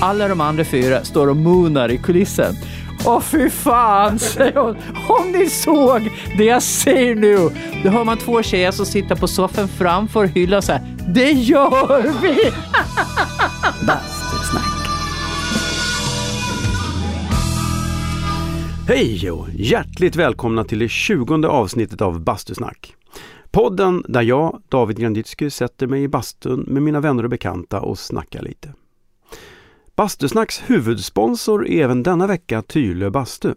alla de andra fyra står och moonar i kulissen. Åh fy fan, säger hon. Om ni såg det jag ser nu. Då hör man två tjejer som sitter på soffan framför hyllan och säger Det gör vi! Bastusnack. Hej och hjärtligt välkomna till det tjugonde avsnittet av Bastusnack. Podden där jag, David Granditsky, sätter mig i bastun med mina vänner och bekanta och snackar lite. Bastusnacks huvudsponsor är även denna vecka Tylö bastu.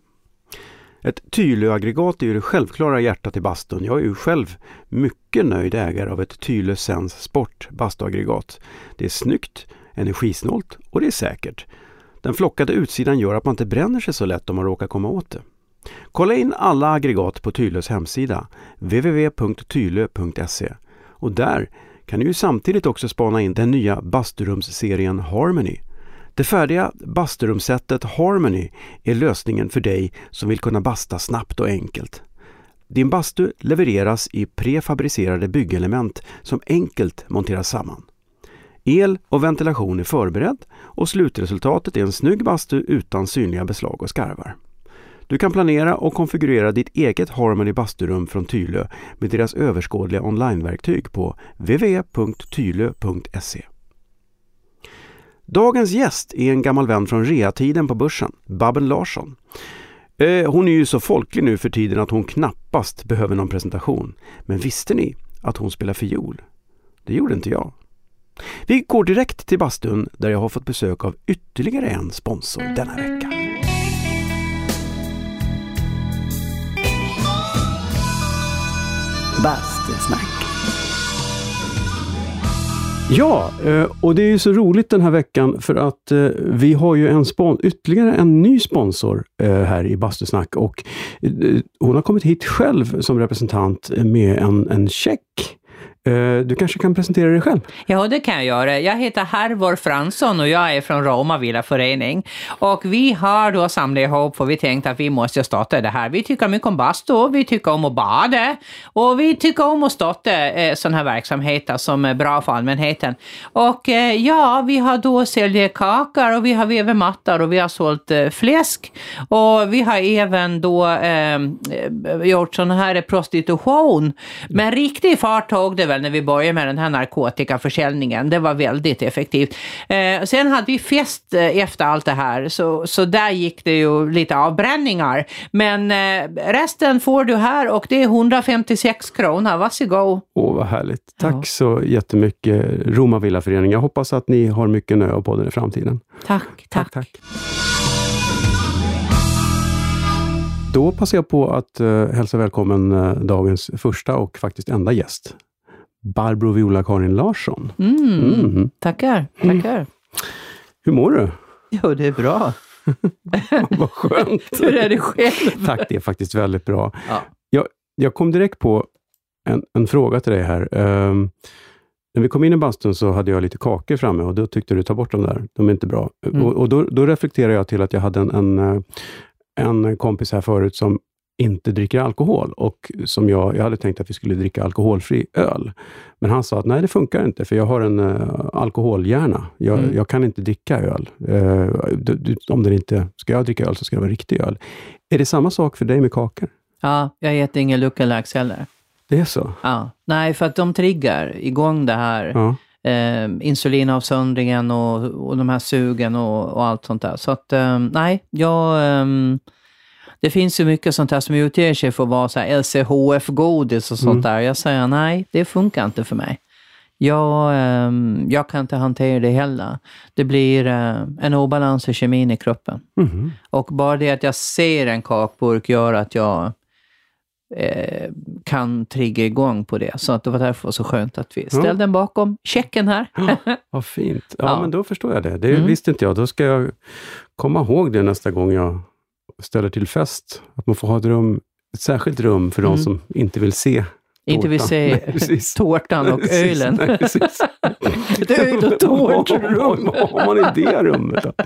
Ett Tylö-aggregat är ju det självklara hjärtat i bastun. Jag är ju själv mycket nöjd ägare av ett Tylö Sense Sport bastuaggregat. Det är snyggt, energisnålt och det är säkert. Den flockade utsidan gör att man inte bränner sig så lätt om man råkar komma åt det. Kolla in alla aggregat på Tylös hemsida www.tylö.se och där kan du ju samtidigt också spana in den nya basturumsserien Harmony. Det färdiga basturumsättet Harmony är lösningen för dig som vill kunna basta snabbt och enkelt. Din bastu levereras i prefabricerade byggelement som enkelt monteras samman. El och ventilation är förberedd och slutresultatet är en snygg bastu utan synliga beslag och skarvar. Du kan planera och konfigurera ditt eget Harmony basturum från Tylö med deras överskådliga onlineverktyg på www.tylö.se. Dagens gäst är en gammal vän från reatiden på börsen, Babben Larsson. Eh, hon är ju så folklig nu för tiden att hon knappast behöver någon presentation. Men visste ni att hon spelar fiol? Det gjorde inte jag. Vi går direkt till bastun där jag har fått besök av ytterligare en sponsor denna vecka. Bastusnack. Ja, eh, och det är ju så roligt den här veckan för att eh, vi har ju en spon- ytterligare en ny sponsor eh, här i Bastusnack och hon har kommit hit själv som representant med en, en check. Eh, du kanske kan presentera dig själv? Ja, det kan jag göra. Jag heter Harvor Fransson och jag är från Roma Villa Förening. Och vi har då samlat ihop för vi tänkte att vi måste starta det här. Vi tycker mycket om bastu, vi tycker om att bada och vi tycker om att starta eh, sådana här verksamheter som är bra för allmänheten. Och eh, ja, vi har då sålt kakor och vi har vävt mattor och vi har sålt fläsk och vi har även då eh, gjort sån här prostitution. Men riktig fart tog det väl när vi började med den här narkotikaförsäljningen. Det var väldigt effektivt. Eh, sen hade vi fest eh, efter allt det här, så, så där gick det ju lite avbränningar. Men eh, resten får du här och det är 156 kronor. Varsågod. Åh, vad härligt. Tack ja. så jättemycket Roma Villaförening. Jag hoppas att ni har mycket nö av podden i framtiden. Tack, tack. tack, tack. Då passar jag på att uh, hälsa välkommen uh, dagens första och faktiskt enda gäst. Barbro Viola-Karin Larsson. Mm. Mm. Tackar, tackar. Mm. Hur mår du? Jo, det är bra. Vad skönt! Hur är det själv? Tack, det är faktiskt väldigt bra. Ja. Jag, jag kom direkt på en, en fråga till dig här. Um, när vi kom in i bastun så hade jag lite kakor framme och då tyckte du, ta bort dem där, de är inte bra. Mm. Och, och då, då reflekterade jag till att jag hade en, en, eh, en kompis här förut som inte dricker alkohol och som jag, jag hade tänkt att vi skulle dricka alkoholfri öl. Men han sa att nej, det funkar inte, för jag har en uh, alkoholhjärna. Jag, mm. jag, kan inte dricka öl. Uh, du, du, om det inte, ska jag dricka öl så ska det vara riktig öl. Är det samma sak för dig med kakor? Ja, jag äter ingen lookalikes heller. Det är så? Ja. Nej, för att de triggar igång det här. Ja. Eh, insulinavsöndringen och, och de här sugen och, och allt sånt där. Så att, eh, nej, jag... Eh, det finns ju mycket sånt här som utger sig för att vara så här LCHF-godis och sånt mm. där. Jag säger nej, det funkar inte för mig. Jag, eh, jag kan inte hantera det heller. Det blir eh, en obalans i kemin i kroppen. Mm. Och bara det att jag ser en kakburk gör att jag eh, kan trigga igång på det. Så att det var därför det var så skönt att vi ställde ja. den bakom checken här. Ja, vad fint. Ja, ja, men då förstår jag det. Det mm. visste inte jag. Då ska jag komma ihåg det nästa gång jag ställer till fest. Att man får ha ett, rum, ett särskilt rum för mm. de som inte vill se inte vill se nej, tårtan och precis, ölen. Nej, ett öl och tårtrum. Vad har man i det rummet? Då?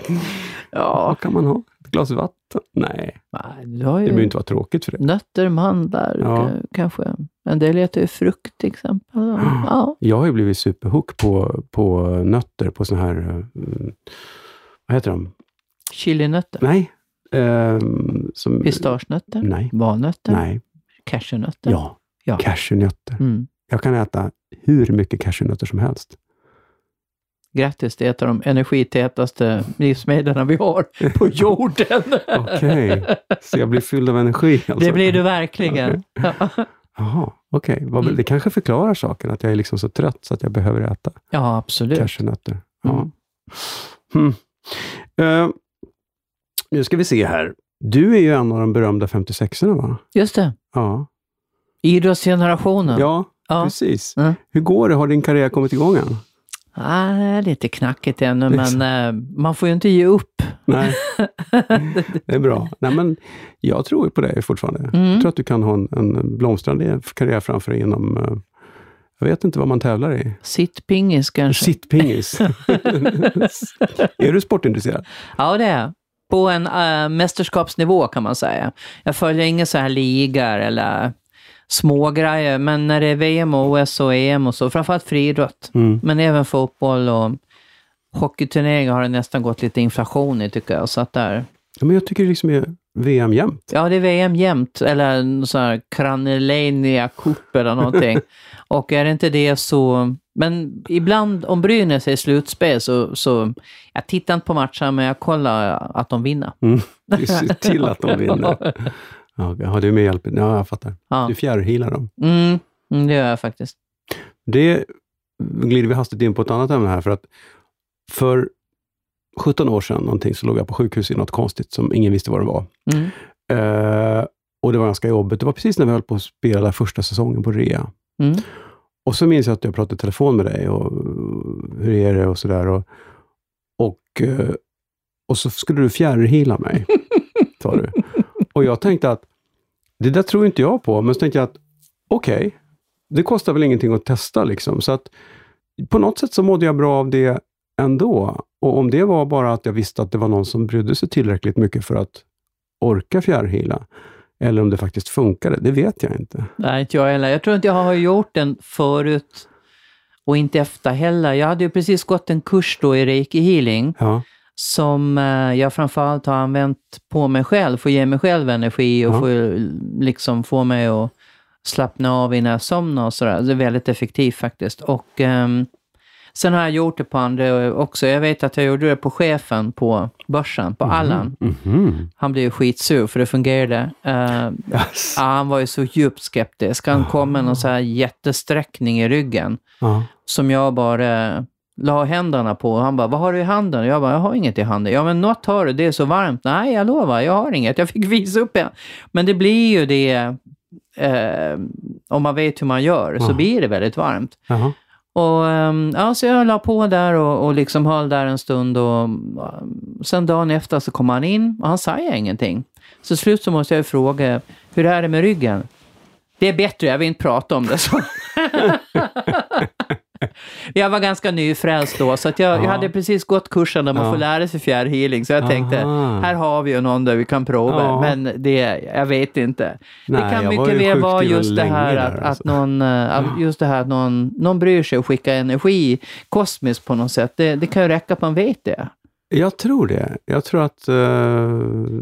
Ja. Vad kan man ha? Ett glas vatten? Nej, nej det behöver inte vara tråkigt för det. Nötter, mandlar, ja. kanske. En del äter ju frukt till exempel. Ja. Jag har ju blivit superhook på, på nötter, på såna här vad heter de? Chilinötter, Nej. Ehm, som, pistagenötter, Nej. valnötter, Nej. cashewnötter. Ja. Ja. Cashewnötter. Mm. Jag kan äta hur mycket cashewnötter som helst. Grattis, det är ett av de energitätaste livsmedlen vi har på jorden. Okej, så jag blir fylld av energi alltså? Det blir du verkligen. Jaha, okej. Vad- Mm. Det kanske förklarar saken, att jag är liksom så trött så att jag behöver äta Ja, absolut. cashewnötter. Ja. Mm. Eh, nu ska vi se här. Du är ju en av de berömda 56orna va? Just det. Ja, Idrottsgenerationen. ja, Ja. precis. Mm. Hur går det? Har din karriär kommit igång än? Ah, lite knackigt ännu, Det är så. men eh, man får ju inte ge upp. Nej, det är bra. Nej, men jag tror ju på dig fortfarande. Mm. Jag tror att du kan ha en, en blomstrande karriär framför dig inom, eh, jag vet inte vad man tävlar i. Sittpingis kanske. Sittpingis. är du sportintresserad? Ja, det är jag. På en äh, mästerskapsnivå kan man säga. Jag följer inga så här ligor eller smågrejer, men när det är VM, och OS och EM och så, framförallt friidrott, Mm. men även fotboll och hockeyturneringar har det nästan gått lite inflation i tycker jag. Så att där, Ja, men jag tycker det liksom är VM jämt. ja, det är VM jämt, eller sån här Kranelania Cup eller någonting. och är det inte det så... Men ibland, om Brynäs är i slutspel, så, så... Jag tittar inte på matchen, men jag kollar att de vinner. Mm. Du ser till att de vinner. Ja, det är med hjälp. Ja, jag fattar. Ja. Du fjärrhealar dem. Mm, mm, det gör jag faktiskt. Det glider vi hastigt in på ett annat ämne här, för att för 17 år sedan någonting så låg jag på sjukhus i något konstigt som ingen visste vad det var. Mm. Eh, och det var ganska jobbigt. Det var precis när vi höll på att spela första säsongen på rea. Mm. Och så minns jag att jag pratade i telefon med dig och hur är det och sådär. Och, och, eh, och så skulle du fjärrheala mig, sa du. Och jag tänkte att det där tror inte jag på, men så tänkte jag att okej, det kostar väl ingenting att testa liksom. Så att på något sätt så mådde jag bra av det ändå. Och om det var bara att jag visste att det var någon som brydde sig tillräckligt mycket för att orka fjärrheala, eller om det faktiskt funkade, det vet jag inte. Nej, inte jag heller. Jag tror inte jag har gjort den förut och inte efter heller. Jag hade ju precis gått en kurs då i reiki healing Ja, som eh, jag framförallt har använt på mig själv för att ge mig själv energi och Ja. få, liksom få mig att slappna av innan jag somnar och sådär. Det är väldigt effektivt faktiskt. Och ehm, sen har jag gjort det på andra också. Jag vet att jag gjorde det på chefen på börsen, på Allan. Mhm. Han blev ju skitsur för det fungerade. Eh, Yes. Ja, han var ju så djupt skeptisk. Han kom med någon så här jättesträckning i ryggen Ja. som jag bara la händerna på. Han bara, vad har du i handen? Jag bara, jag har inget i handen. Ja, men något har du, det är så varmt. Nej, jag lovar, jag har inget. Jag fick visa upp det. Men det blir ju det, eh, om man vet hur man gör, så blir det väldigt varmt. Och ehm, ja, så jag la på där och, och liksom höll där en stund och sen dagen efter så kom han in och han sa ingenting. Så till slut så måste jag ju fråga, hur är det med ryggen? Det är bättre, jag vill inte prata om det. Så. jag var ganska nyfrälst då, så att jag, jag Ja. hade precis gått kursen där man Ja. får lära sig fjärrhealing, så jag tänkte, Aha. här har vi ju någon där vi kan prova, Ja. men det, jag vet inte. Nej, det kan jag mycket väl vara just det här där, att, alltså. att någon, eh, just det här att någon, någon bryr sig och skickar energi kosmiskt på något sätt. Det, det kan ju räcka att man vet det. Jag tror det. Jag tror att... eh,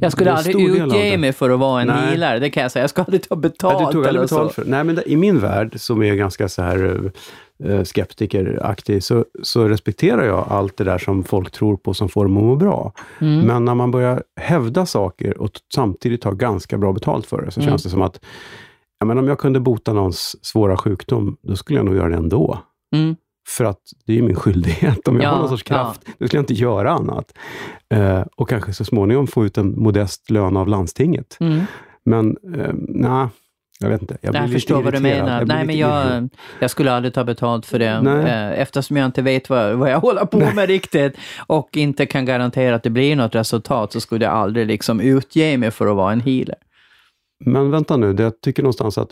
Jag skulle aldrig utge mig för att vara en Nej. healare, det kan jag säga. Jag ska aldrig ta betalt Ja, du tog aldrig betalt för det. Nej, men det- i min värld, som är ganska så här eh, skeptikeraktig, så, så respekterar jag allt det där som folk tror på som får dem att må bra. Mm. Men när man börjar hävda saker och samtidigt ta ganska bra betalt för det, så Mm. känns det som att ja, men om jag kunde bota någons svåra sjukdom, då skulle jag nog göra det ändå. Mm. För att det är min skyldighet. Om jag Ja, har någon sorts kraft, då skulle jag inte göra annat. Eh, och kanske så småningom få ut en modest lön av landstinget. Mm. Men eh, nej, jag vet inte. Jag, blir Jag lite förstår vad du irriterad. menar. Jag Nej, men irriterad. jag, jag skulle aldrig ta betalt för det. Nej. eh, Eftersom jag inte vet vad, vad jag håller på med riktigt och inte kan garantera att det blir något resultat så skulle jag aldrig liksom utge mig för att vara en healer. Men vänta nu, det jag tycker någonstans att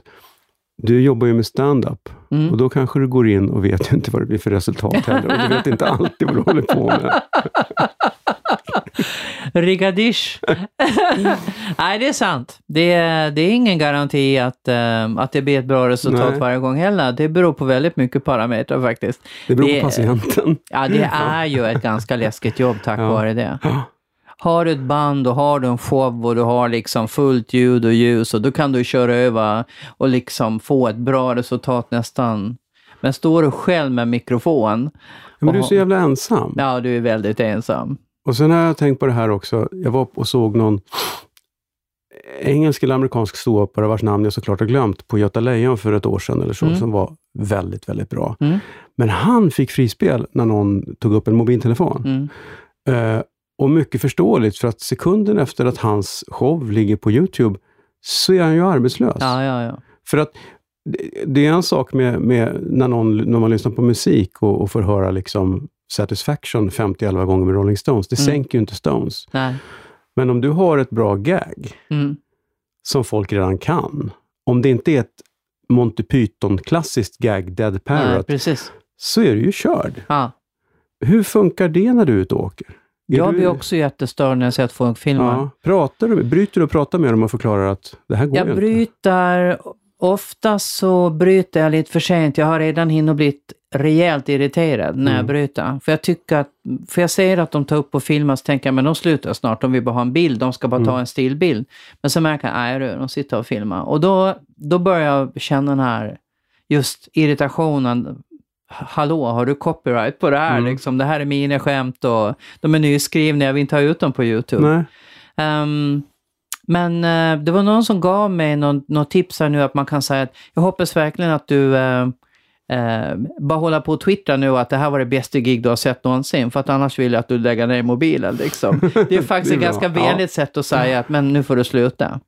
du jobbar ju med stand-up Mm. och då kanske du går in och vet inte vad det blir för resultat heller. Och du vet inte alltid vad du håller på med. Rigadish. Nej, det är sant. Det är, det är ingen garanti att, eh, att det blir ett bra resultat Nej. varje gång heller. Det beror på väldigt mycket parametrar faktiskt. Det beror Det- på patienten. Ja, det är ju ett ganska läskigt jobb tack Ja. vare det. Har du ett band och har du en show och du har liksom fullt ljud och ljus och då kan du köra över och liksom få ett bra resultat nästan. Men står du själv med mikrofon, Men du är så jävla ensam. ja du är väldigt ensam. Och sen har jag tänkt på det här också. Jag var och såg någon engelsk eller amerikansk ståuppare vars namn jag såklart har glömt på Göta Lejon för ett år sedan eller så, Mm. som var väldigt, väldigt bra. Mm. Men han fick frispel när någon tog upp en mobiltelefon. Mm. Eh, och mycket förståeligt, för att sekunden efter att hans show ligger på Youtube, så är han ju arbetslös. Ja, ja, ja. För att det- det är en sak med, med när, någon, när man lyssnar på musik och, och får höra liksom Satisfaction 50-11 gånger med Rolling Stones. Det Mm. sänker ju inte Stones. Nej. Men om du har ett bra gag, Mm. som folk redan kan, om det inte är ett Monty Python-klassiskt gag, Dead Nej, Parrot, precis. så är du ju körd. Ja. Hur funkar det när du är ute och åker? Är Jag du- blir också jättestörd när jag ser att folk filmar. Ja, pratar du, bryter du och pratar med dem och förklarar att det här går Jag ju inte? bryter, ofta så bryter jag lite för sent. Jag har redan hinnit blivit rejält irriterad när jag Mm. bryter. För jag tycker att, för jag ser att de tar upp och filmar så tänker jag, men de slutar snart, de vill bara ha en bild, de ska bara ta Mm. en stillbild. Men så märker jag, nej du, de sitter och filmar. Och då, då börjar jag känna den här, just irritationen. Hallå, har du copyright på det här? Mm. Liksom, det här är mina skämt och de är nyskrivna, jag vill inte ha ut dem på YouTube. Nej. Men eh, det var någon som gav mig något tips här nu att man kan säga att jag hoppas verkligen att du eh, eh, bara håller på och twittra nu att det här var det bästa gig du har sett någonsin, för att annars vill jag att du lägger ner mobilen. Liksom. Det är faktiskt Det är ett ganska vänligt sätt att säga att men nu får du sluta.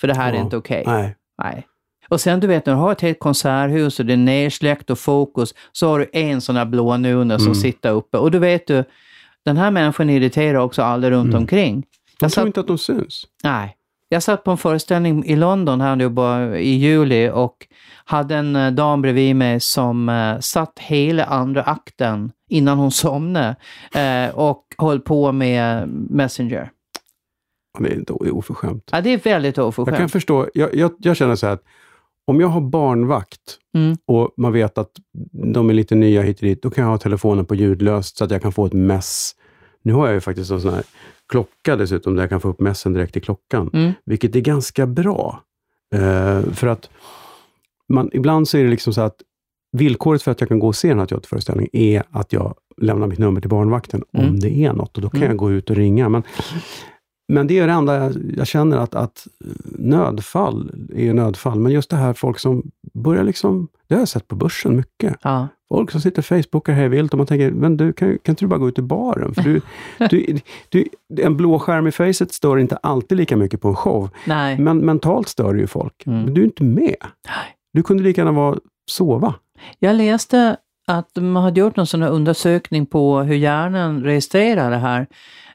För det här är Ja. inte okej. Nej. Nej. Och sen du vet när du har ett helt konserthus och det är nersläckt och fokus, så har du en sån här blå nuna som Mm. sitter uppe. Och då vet du, den här människan irriterar också alla runt Mm. omkring. De Jag tror satt- inte att de syns. Nej. Jag satt på en föreställning i London här nu bara i juli och hade en eh, dam bredvid mig som uh, satt hela andra akten innan hon somnade eh, och höll på med Messenger. Det är inte oförskämt. Ja, det är väldigt Jag kan oförskämt. förstå, jag, jag, jag känner så här att om jag har barnvakt Mm. och man vet att de är lite nya hit och dit, då kan jag ha telefonen på ljudlöst så att jag kan få ett mess. Nu har jag ju faktiskt en sån här klocka dessutom, där jag kan få upp messen direkt i klockan, Mm. vilket är ganska bra. Eh, för att man, ibland så är det liksom så att villkoret för att jag kan gå och se den här teaterföreställningen är att jag lämnar mitt nummer till barnvakten Mm. om det är något och då kan Mm. jag gå ut och ringa. Men, men det är det enda jag, jag känner att, att nödfall är nödfall. Men just det här folk som börjar liksom, det har jag sett på börsen mycket. Ja. Folk som sitter och facebookar hej vilt och man tänker, men du, kan, kan inte du bara gå ut i baren? För du, du, du, en blå skärm i facet stör inte alltid lika mycket på en show. Nej. Men mentalt stör det ju folk. Mm. Men du är inte med. Nej. Du kunde lika gärna vara sova. Jag läste att man hade gjort någon sån här undersökning på hur hjärnan registrerar det här.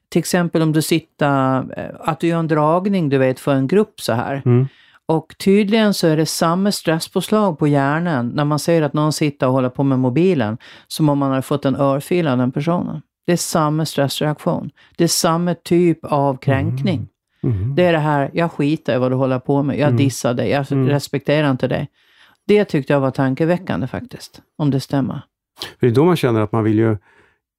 Till exempel om du sitter, eh, att du gör en dragning du vet för en grupp så här. Mm. Och tydligen så är det samma stresspåslag på hjärnan när man ser att någon sitter och håller på med mobilen som om man hade fått en örfil av den personen. Det är samma stressreaktion. Det är samma typ av kränkning. Mm. Det är det här, jag skiter i vad du håller på med, jag Mm. dissar dig, jag Mm. respekterar inte dig. Det tyckte jag var tankeväckande faktiskt, om det stämmer. För det är då man känner att man vill ju...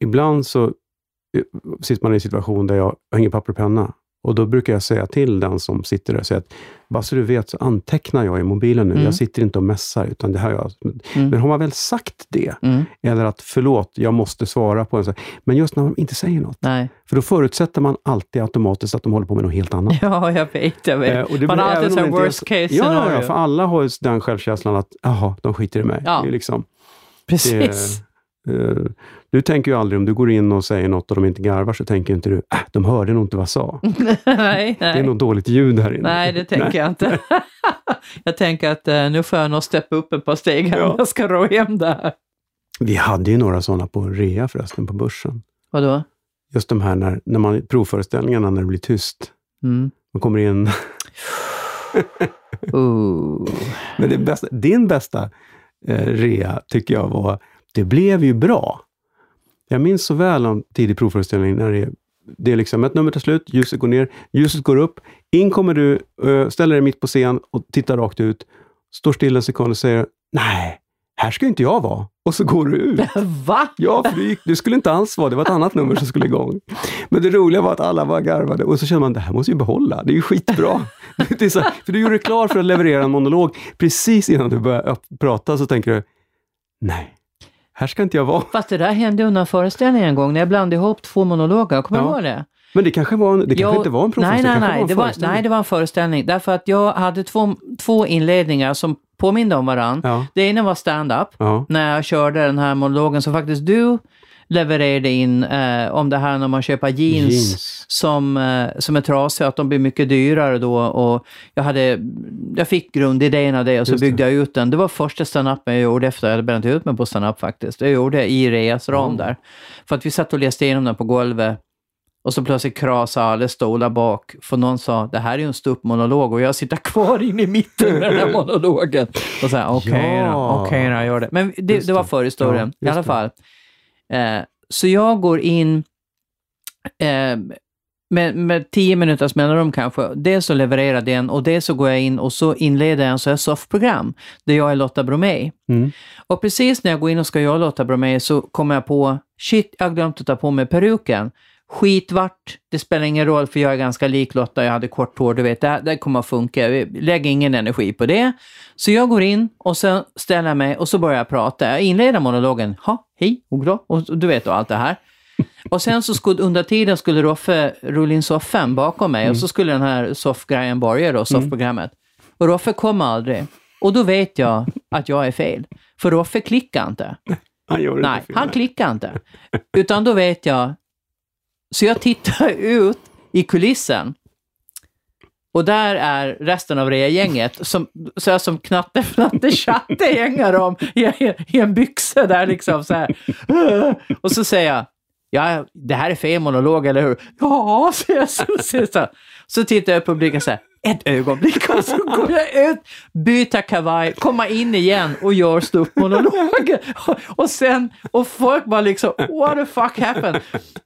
Ibland så eh, sitter man i en situation där jag har ingen papper och penna. Och då brukar jag säga till den som sitter där, säga att bara så du vet så antecknar jag i mobilen nu. Mm. Jag sitter inte och mässar, utan det här jag... Mm. Men har man väl sagt det, Mm. eller att förlåt, jag måste svara på en här, Men just när de inte säger något, Nej. för då förutsätter man alltid automatiskt att de håller på med något helt annat. Ja, jag vet, jag vet. Eh, och det Man har alltid det är worst case scenario. ja, ja, för alla har ju den självkänslan att, jaha, de skiter i mig. Ja. Det är liksom, Precis. eh, du tänker ju aldrig, om du går in och säger något och de inte garvar, så tänker inte du, äh, de hörde nog inte vad jag sa. nej, Det är nej. nog dåligt ljud här inne. nej, det tänker jag inte. jag tänker att eh, nu får jag nog steppa upp ett par steg här Ja. jag ska rå hem det här. Vi hade ju några sådana på rea förresten, på börsen. Vadå? Just de här när, när man, provföreställningarna, när det blir tyst. Mm. Man kommer in, men det bästa, din bästa eh, rea tycker jag var, det blev ju bra. Jag minns så väl om tidig provföreställning när det det är liksom ett nummer tar slut, ljuset går ner, ljuset går upp. In kommer du, ställer dig mitt på scen och tittar rakt ut. Står still en sekund och säger Nej, här ska inte jag vara. Och så går du ut. Va? Ja, för du, du skulle inte alls vara, det var ett annat nummer som skulle igång. Men det roliga var att alla var garvade och så kände man, det här måste vi behålla, det är ju skitbra. Det är så, för du gjorde dig klar för att leverera en monolog. Precis innan du börjar prata så tänker du, nej, här ska inte jag vara. Fast det där hände under en föreställning en gång när jag blandade ihop två monologer, kommer du Ja. ihåg det? Men det kanske, var en, det kanske inte var en Nej, provföreställning, nej, det kanske nej. var Det var, nej, det var en föreställning. Därför att jag hade två, två inledningar som påminde om varandra. Ja, Det ena var stand-up, ja, när jag körde den här monologen som faktiskt du levererade in eh, om det här när man köper jeans, Jeans. Som, eh, som är trasiga, att de blir mycket dyrare då. Och jag, hade, jag fick grundidén av det och så Just det. byggde jag ut den. Det var första stand-upen jag gjorde efter jag hade bränt ut mig på stand-up faktiskt. Jag gjorde det i Reas ram Ja. där. För att vi satt och läste igenom den på golvet och så plötsligt krasade alla stolar bak, för någon sa det här är ju en ståuppmonolog och jag sitter kvar inne i mitten med den här monologen. Och så här, okej Ja. då, okej då, jag gör det. Men det, det var det. förhistorien Ja, i alla det. Eh, så jag går in eh, med, med tio minuters mellanrum kanske. Dels så levererar den och dels så går jag in och så inleder jag en så här soffprogram där jag är Lotta Bromé. Mm. Och precis när jag går in och ska göra Lotta Bromé så kommer jag på, shit, jag har glömt att ta på mig peruken. Skitvart, det spelar ingen roll för jag är ganska lik Lotta, jag hade kort hår, du vet, det, här- det kommer att funka. Lägg ingen energi på det. Så jag går in och sen ställer jag mig och så börjar jag prata. Jag inleder monologen, ha, hej, och bra, och du vet och allt det här. Och sen så skulle, under tiden skulle Roffe rulla in soffan bakom mig och så skulle den här soffgrejen börja då, soffprogrammet. Och Roffe kom aldrig. Och då vet jag att jag är fel. För Roffe klickar inte. Han Nej, inte fel. han klickar inte. Utan då vet jag. Så jag tittar ut i kulissen. Och där är resten av rea-gänget som, så här som Knatte Fnatte Tjatte hänger om i, i en byxa där liksom så här. Och så säger jag, ja, det här är fel monolog, eller hur? Ja, säger jag. Så, så, så. så tittar jag på publiken så här ett ögonblick och så går jag ut, byter kavaj, kommer in igen och gör ståuppmonologen. Och, sen, och folk bara liksom, what the fuck happened?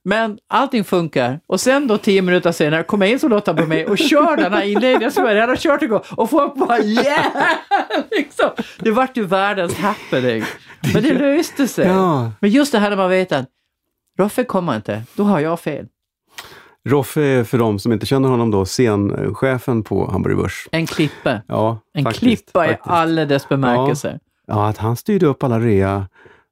Men allting funkar. Och sen då tio minuter senare kommer jag in som Lotta på mig och kör den här inledningen som jag redan har kört igång. Och folk bara yeah! Liksom. Det vart ju världens happening. Men det löste sig. Ja. Men just det här när man vet att Roffe kommer inte, då har jag fel. Roffe är för de som inte känner honom då scenchefen på Hamburger Börs. En klippe. Ja, En faktiskt, klippa i faktiskt. alla dess bemärkelser. Ja, att han styrde upp alla rea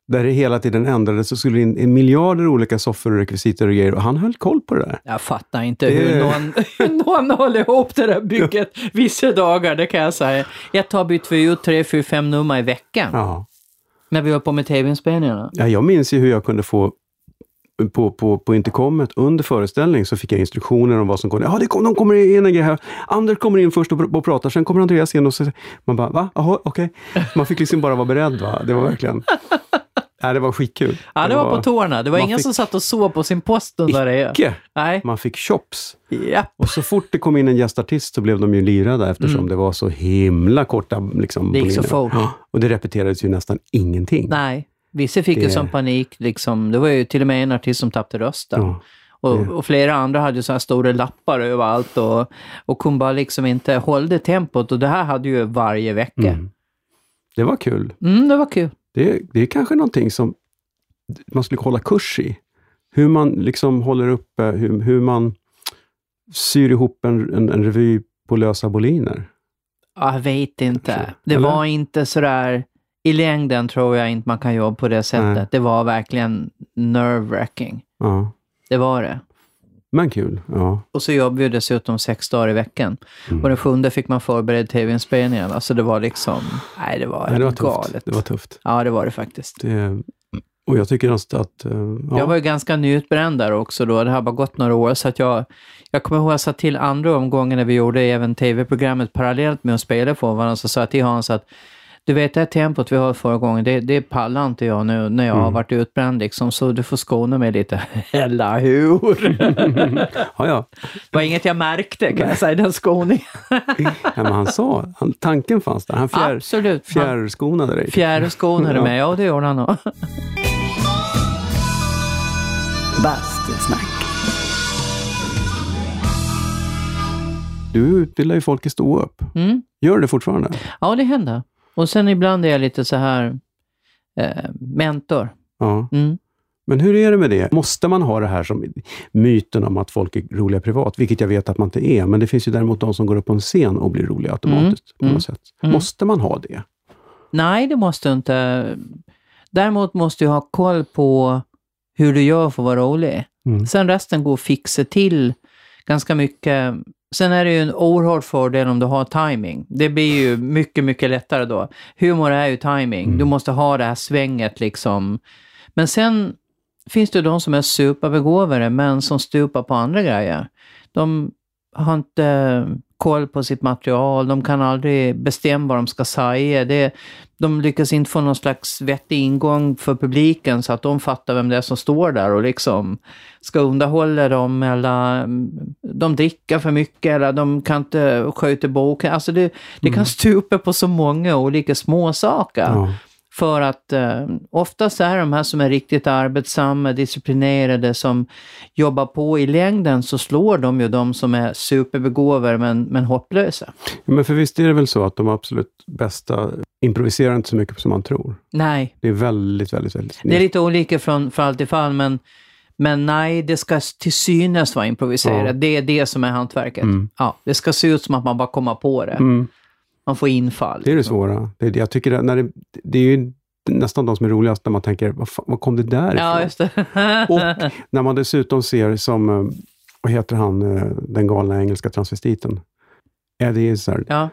där det hela tiden ändrades så skulle in miljarder olika soffor och rekvisiter och grejer och han höll koll på det där. Jag fattar inte Det- hur någon, hur någon håller ihop det där bygget vissa dagar, det kan jag säga. Ett tag bytte vi ut tre, fyra, fem nummer i veckan Ja. när vi höll på med tv-inspelningarna. Ja, jag minns ju hur jag kunde få på, på, på intercomet under föreställning så fick jag instruktioner om vad som kommer. Ja, det kom, de kommer in en grej här. Anders kommer in först och, och pratar, sen kommer Andreas in och så man bara, va? Jaha, okej. Man fick liksom bara vara beredd. Va? Det var verkligen... Nej, det var skitkul. Ja, det var på tårna. Det var ingen fick- som satt och sov på sin post under det. Icke! Nej. Man fick chops. Ja. Och så fort det kom in en gästartist så blev de ju lirade eftersom det var så himla korta liksom, Mm. Det gick så fort. Ja, Och det repeterades ju nästan ingenting. Nej. Vissa fick ju Det- som panik. Liksom. Det var ju till och med en artist som tappade rösten. Ja. Och, och flera andra hade ju så här stora lappar överallt och, och kunde bara liksom inte hålla tempot. Och det här hade ju varje vecka. Mm. Det var kul. Mm, det var kul. Det, det är kanske någonting som man skulle hålla kurs i. Hur man liksom håller uppe, hur, hur man syr ihop en, en, en revy på lösa boliner. Ja, Jag vet inte. Det Eller? var inte sådär... I längden tror jag inte man kan jobba på det sättet. Nej. Det var verkligen nerve-wracking. Ja. Det var det. Men kul. Ja. Och så jobbade vi dessutom sex dagar i veckan. Mm. Och den sjunde fick man förbereda tv-inspelningen. Alltså det var liksom... Nej, det var, Nej, det var galet. tufft. Det var tufft. Ja, det var det faktiskt. Det, och jag tycker att... att eh, ja. Jag var ju ganska nyutbränd där också då. Det har bara gått några år. Så att jag, jag kommer ihåg att jag sa till andra omgången när vi gjorde även tv-programmet parallellt med att spela för varandra. Så sa jag till Hans att du vet det här tempot vi har förra gången, det, det pallar inte jag nu när jag har Mm. varit utbränd liksom. Så du får skåna mig lite. Eller hur? ja, ja. Det var inget jag märkte kan jag säga, den skåningen. ja men han sa, han, tanken fanns där. Han fjär, Absolut. Fjärrskonade dig. Fjärrskånade Ja. mig, ja det gjorde han nog. Bastusnack. du utbildar ju folk i ståupp. Mm. Gör du det fortfarande? Ja, det händer. Och sen ibland är jag lite så här eh, mentor. Ja. Mm. Men hur är det med det? Måste man ha det här som myten om att folk är roliga privat? Vilket jag vet att man inte är, men det finns ju däremot de som går upp på en scen och blir roliga automatiskt. på Mm. något sätt. Mm. Måste man ha det? Nej, det måste du inte. Däremot måste du ha koll på hur du gör för att vara rolig. Mm. Sen resten går att fixa till ganska mycket. Sen är det ju en oerhörd fördel om du har timing. Det blir ju mycket, mycket lättare då. Humor är ju timing. Mm. Du måste ha det här svänget liksom. Men sen finns det de som är superbegåvade men som stupar på andra grejer. De har inte koll på sitt material, de kan aldrig bestämma vad de ska säga. Det, de lyckas inte få någon slags vettig ingång för publiken så att de fattar vem det är som står där och liksom ska underhålla dem eller mm, de dricker för mycket eller de kan inte sköta boken. Alltså det, det kan stupa på så många olika små saker. Ja. För att eh, oftast är de här som är riktigt arbetsamma, disciplinerade, som jobbar på i längden, så slår de ju de som är superbegåvade men, men hopplösa. Men för visst är det väl så att de absolut bästa improviserar inte så mycket som man tror? Nej, Det är väldigt, väldigt, väldigt... det är lite olika från fall till fall, men, men nej, det ska till synes vara improviserat. Ja. Det är det som är hantverket. Mm. Ja, det ska se ut som att man bara kommer på det. Mm, Man får infall. det är det svåra. Det är, jag tycker när det, det är ju nästan de som är roligast när man tänker, vad, fan, vad kom det där ifrån? Ja, just det. Och när man dessutom ser som, eh, vad heter han, eh, den galna engelska transvestiten? Eddie Izzard. ja.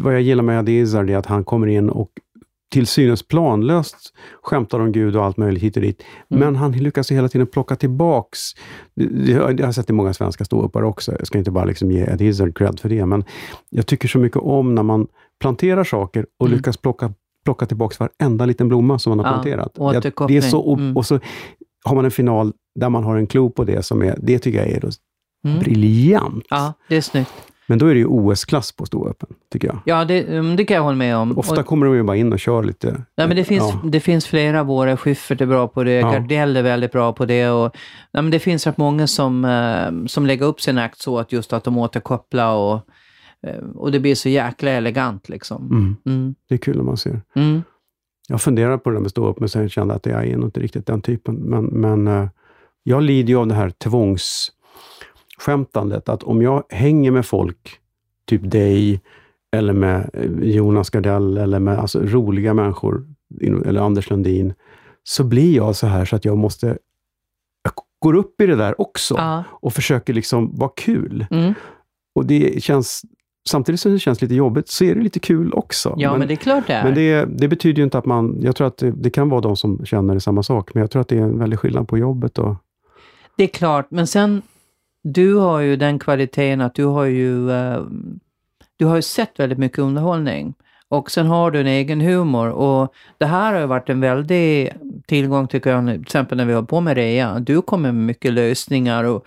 Vad jag gillar med Eddie Izzard är att han kommer in och till synes planlöst skämtar om Gud och allt möjligt hit och dit. Mm. Men han lyckas hela tiden plocka tillbaks, det, det, har- det jag sett i många svenska ståuppare också, jag ska inte bara liksom ge Eddie Izzard cred för det, men jag tycker så mycket om när man planterar saker och Mm. lyckas plocka, plocka tillbaks varenda liten blomma som man har Ja, planterat. Det, det är så, och, Mm. och så har man en final där man har en klo på det som är, det tycker jag är Mm. briljant. ja, det är snyggt. Men då är det ju OS-klass på ståuppen, tycker jag. Ja, det, mm, det kan jag hålla med om. Ofta Och- kommer de ju bara in och kör lite. Nej, men det finns, Ja. det finns flera våra. Schyffert är bra på det, Ja. Gardell är väldigt bra på det. Och, nej, men det finns rätt många som, eh, som lägger upp sin akt så att just att de återkopplar och, eh, och det blir så jäkla elegant liksom. Mm. Mm. Det är kul när man ser. Mm. Jag funderar på det där med stå upp, men sen kände jag att jag är nog inte riktigt den typen. Men, men eh, jag lider ju av det här tvångsskämtandet, att om jag hänger med folk, typ dig, eller med eh, Jonas Gardell, eller med alltså, roliga människor, eller Anders Lundin, så blir jag så här så att jag måste... Jag går upp i det där också Ja. och försöker liksom vara kul. Mm. Och det känns, samtidigt som det känns lite jobbigt, så är det lite kul också. ja, men, det är klart det är. men det, det betyder ju inte att man... Jag tror att det, det kan vara de som känner samma sak, men jag tror att det är en väldig skillnad på jobbet. Och, Det är klart, men sen, du har ju den kvaliteten att du har ju, eh, du har ju sett väldigt mycket underhållning. Och sen har du en egen humor och det här har ju varit en väldig tillgång tycker jag, till exempel när vi har på med rea. Du kommer med mycket lösningar och